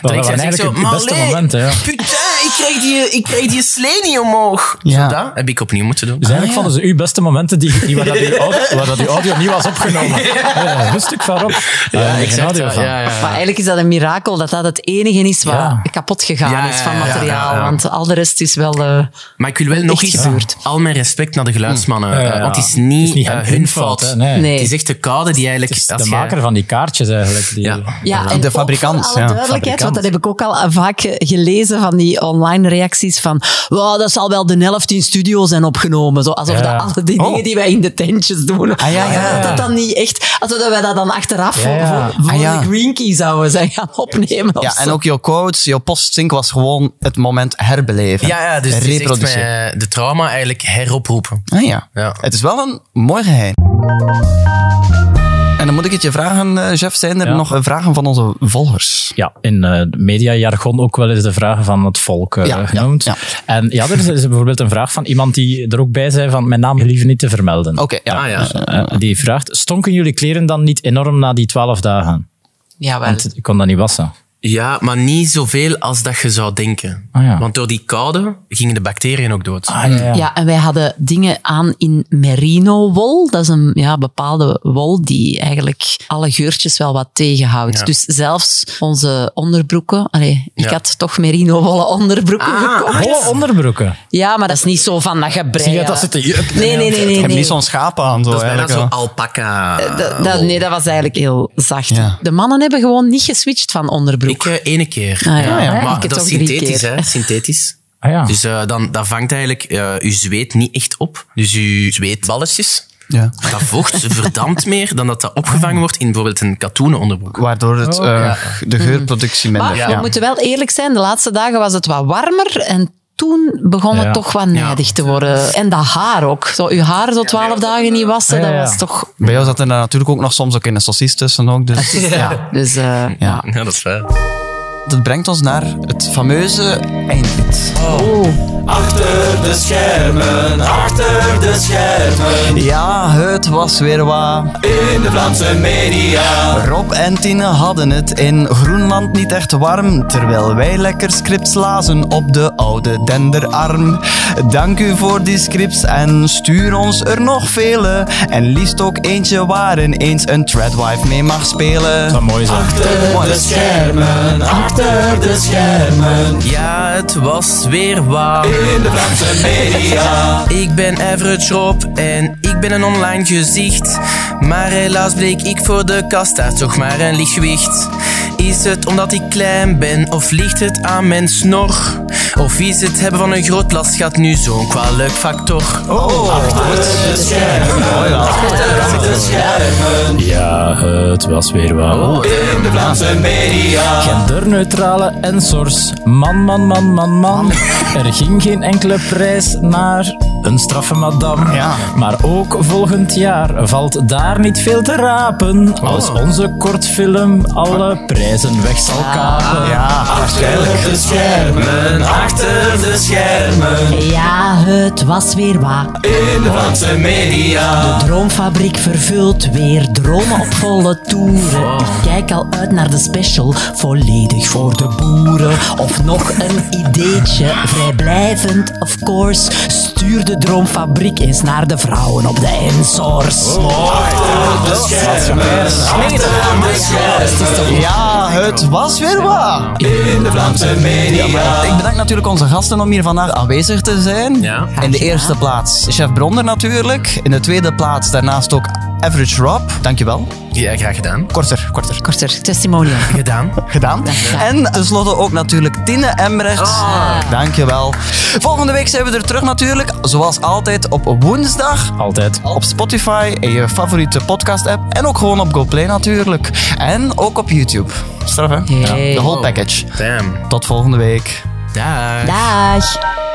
Dat ik waren zeg zo, eigenlijk de maar beste allee, momenten, ja. putain, ik krijg die, ik krijg die slee niet omhoog. Ja. Zo dat heb ik opnieuw moeten doen. Dus eigenlijk vonden ze uw beste momenten die, die waar, dat uw audio, waar dat uw audio niet was opgenomen. Ja, een stuk van op. Ja, exact, geen audio ja, van. ja. Maar eigenlijk is dat een mirakel dat dat het enige is wat Ja. kapot gegaan Ja, is ja, van materiaal. ja, ja. Want al de rest is wel... eh, Maar ik wil wel nog gebeurd. al mijn respect naar de geluidsmannen. Ja, ja, eh, want het is niet, Het is niet eh, hun fout, nee. Nee. Het is echt de koude die eigenlijk... Het is als de jij- maker van die kaartjes eigenlijk. Die, Ja. Ja, De en ook fabrikant, alle ja, duidelijkheid, want dat heb ik ook al vaak gelezen van die online reacties van "Wow, dat zal wel de helft in studio zijn opgenomen. Zo, alsof Ja. dat alle die Oh. dingen die wij in de tentjes doen, Ah, ja, ja. dat dat dan niet echt... Alsof wij dat dan achteraf Ja, ja. voor, voor, voor Ah, ja. de Green Key zouden zijn gaan opnemen. Ja, en ook jouw quotes, jouw postsync was gewoon het moment herbeleven. Ja, ja, dus het is echt reproduceren. met de trauma eigenlijk heroproepen. Ah ja. Ja. Het is wel een mooi geheim. Dan moet ik het je vragen, eh, Jeff. Zijn er Ja. nog eh, vragen van onze volgers? ja, in eh mediajargon ook wel eens de vragen van het volk Ja, genoemd. ja. En ja, er is, is bijvoorbeeld een vraag van iemand die er ook bij zei van mijn naam liever niet te vermelden. Oké, ja. Ah ja. Eh, die vraagt, stonken jullie kleren dan niet enorm na die twaalf dagen? Ja, wel. Want ik kon dat niet wassen. Ja, maar niet zoveel als dat je zou denken. Ah, ja. Want door die koude gingen de bacteriën ook dood. Ah, ja, ja. Ja, en wij hadden dingen aan in merino-wol. Dat is een ja, bepaalde wol die eigenlijk alle geurtjes wel wat tegenhoudt. Ja. Dus zelfs onze onderbroeken... Allee, ik Ja. had toch merino-wollen onderbroeken Ah, gekocht. Volle onderbroeken. Ja, maar dat is niet zo van dat je Zie dat? Nee, nee, nee. nee, Je hebt niet zo'n schapen aan. Zo, Dat is bijna zo eigenlijk, alpaca. Dat- dat- nee, dat was eigenlijk heel zacht. Ja. De mannen hebben gewoon niet geswitcht van onderbroek. Ik eh, ene keer. Ah, ja. Ja, ik Maar dat is synthetisch, hè? Synthetisch. Ah ja. Dus eh, dan, dat vangt eigenlijk eh je zweet niet echt op. Dus je zweetballetjes, ja. dat vocht verdampt meer dan dat dat opgevangen wordt in bijvoorbeeld een katoenen onderbroek. Waardoor het, Oh, eh, ja. de geurproductie minder... Maar ja. we moeten wel eerlijk zijn, de laatste dagen was het wat warmer en toen begon het toch wat nijdig te worden. En dat haar ook. Zo, uw haar zo twaalf dagen niet wassen, Ja, ja, ja. dat was toch... Bij jou zat er natuurlijk ook nog soms ook in een saucies tussen. Ook, dus, ja. Dus eh. Ja, dat is fijn. Dat brengt ons naar het fameuze eindlied. Achter de schermen, achter de schermen. Ja, het was weer wat. In de Vlaamse media. Rob en Tine hadden het in Groenland niet echt warm, terwijl wij lekker scripts lazen op de oude denderarm. Dank u voor die scripts en stuur ons er nog vele. En liefst ook eentje waarin eens een threadwife mee mag spelen. Dat mooi zijn. Achter de schermen, achter de schermen. Ja, het was weer waar. In de Vlaamse media. Ik ben Average Rob en ik ben een online gezicht. Maar helaas bleek ik voor de kast daar toch maar een lichtgewicht. Is het omdat ik klein ben of ligt het aan mijn snor? Of is het hebben van een groot lastgat nu zo'n kwalijk factor? Ja, het was weer wat. In de Vlaamse media. Genderneutrale ensors. Man, man, man, man, man. Er ging geen enkele prijs naar een straffe madame. Ja. Maar ook volgend jaar valt daar niet veel te rapen. Als onze kortfilm alle prijzen weg zal kapen. Ja, Achter de schermen, achter de schermen. Ja, het was weer waar. In de Vlaamse media. Droomfabriek vervult weer dromen op volle toeren. Ik kijk al uit naar de special, volledig voor de boeren. Of nog een ideetje, vrijblijvend, of course. Stuur de Droomfabriek eens naar de vrouwen op de Ensors. ja, het was weer wat. In de Vlaamse media. Ik bedank natuurlijk onze gasten om hier vandaag aanwezig te zijn. Ja. In de eerste plaats Chef Bronder natuurlijk. In de tweede plaats daarnaast ook Average Rob. Dankjewel. Ja, graag gedaan. Korter, korter. Korter, testimonial. Gedaan. Gedaan. Dankjewel. En tenslotte ook natuurlijk Tine Embrecht. Dankjewel. Volgende week zijn we er terug natuurlijk. Zoals altijd op woensdag. Altijd. Op Spotify en je favoriete podcast app. En ook gewoon op GoPlay natuurlijk. En ook op YouTube. Straf hè? Hey. De whole package. Damn. Tot volgende week. Dag. Dag.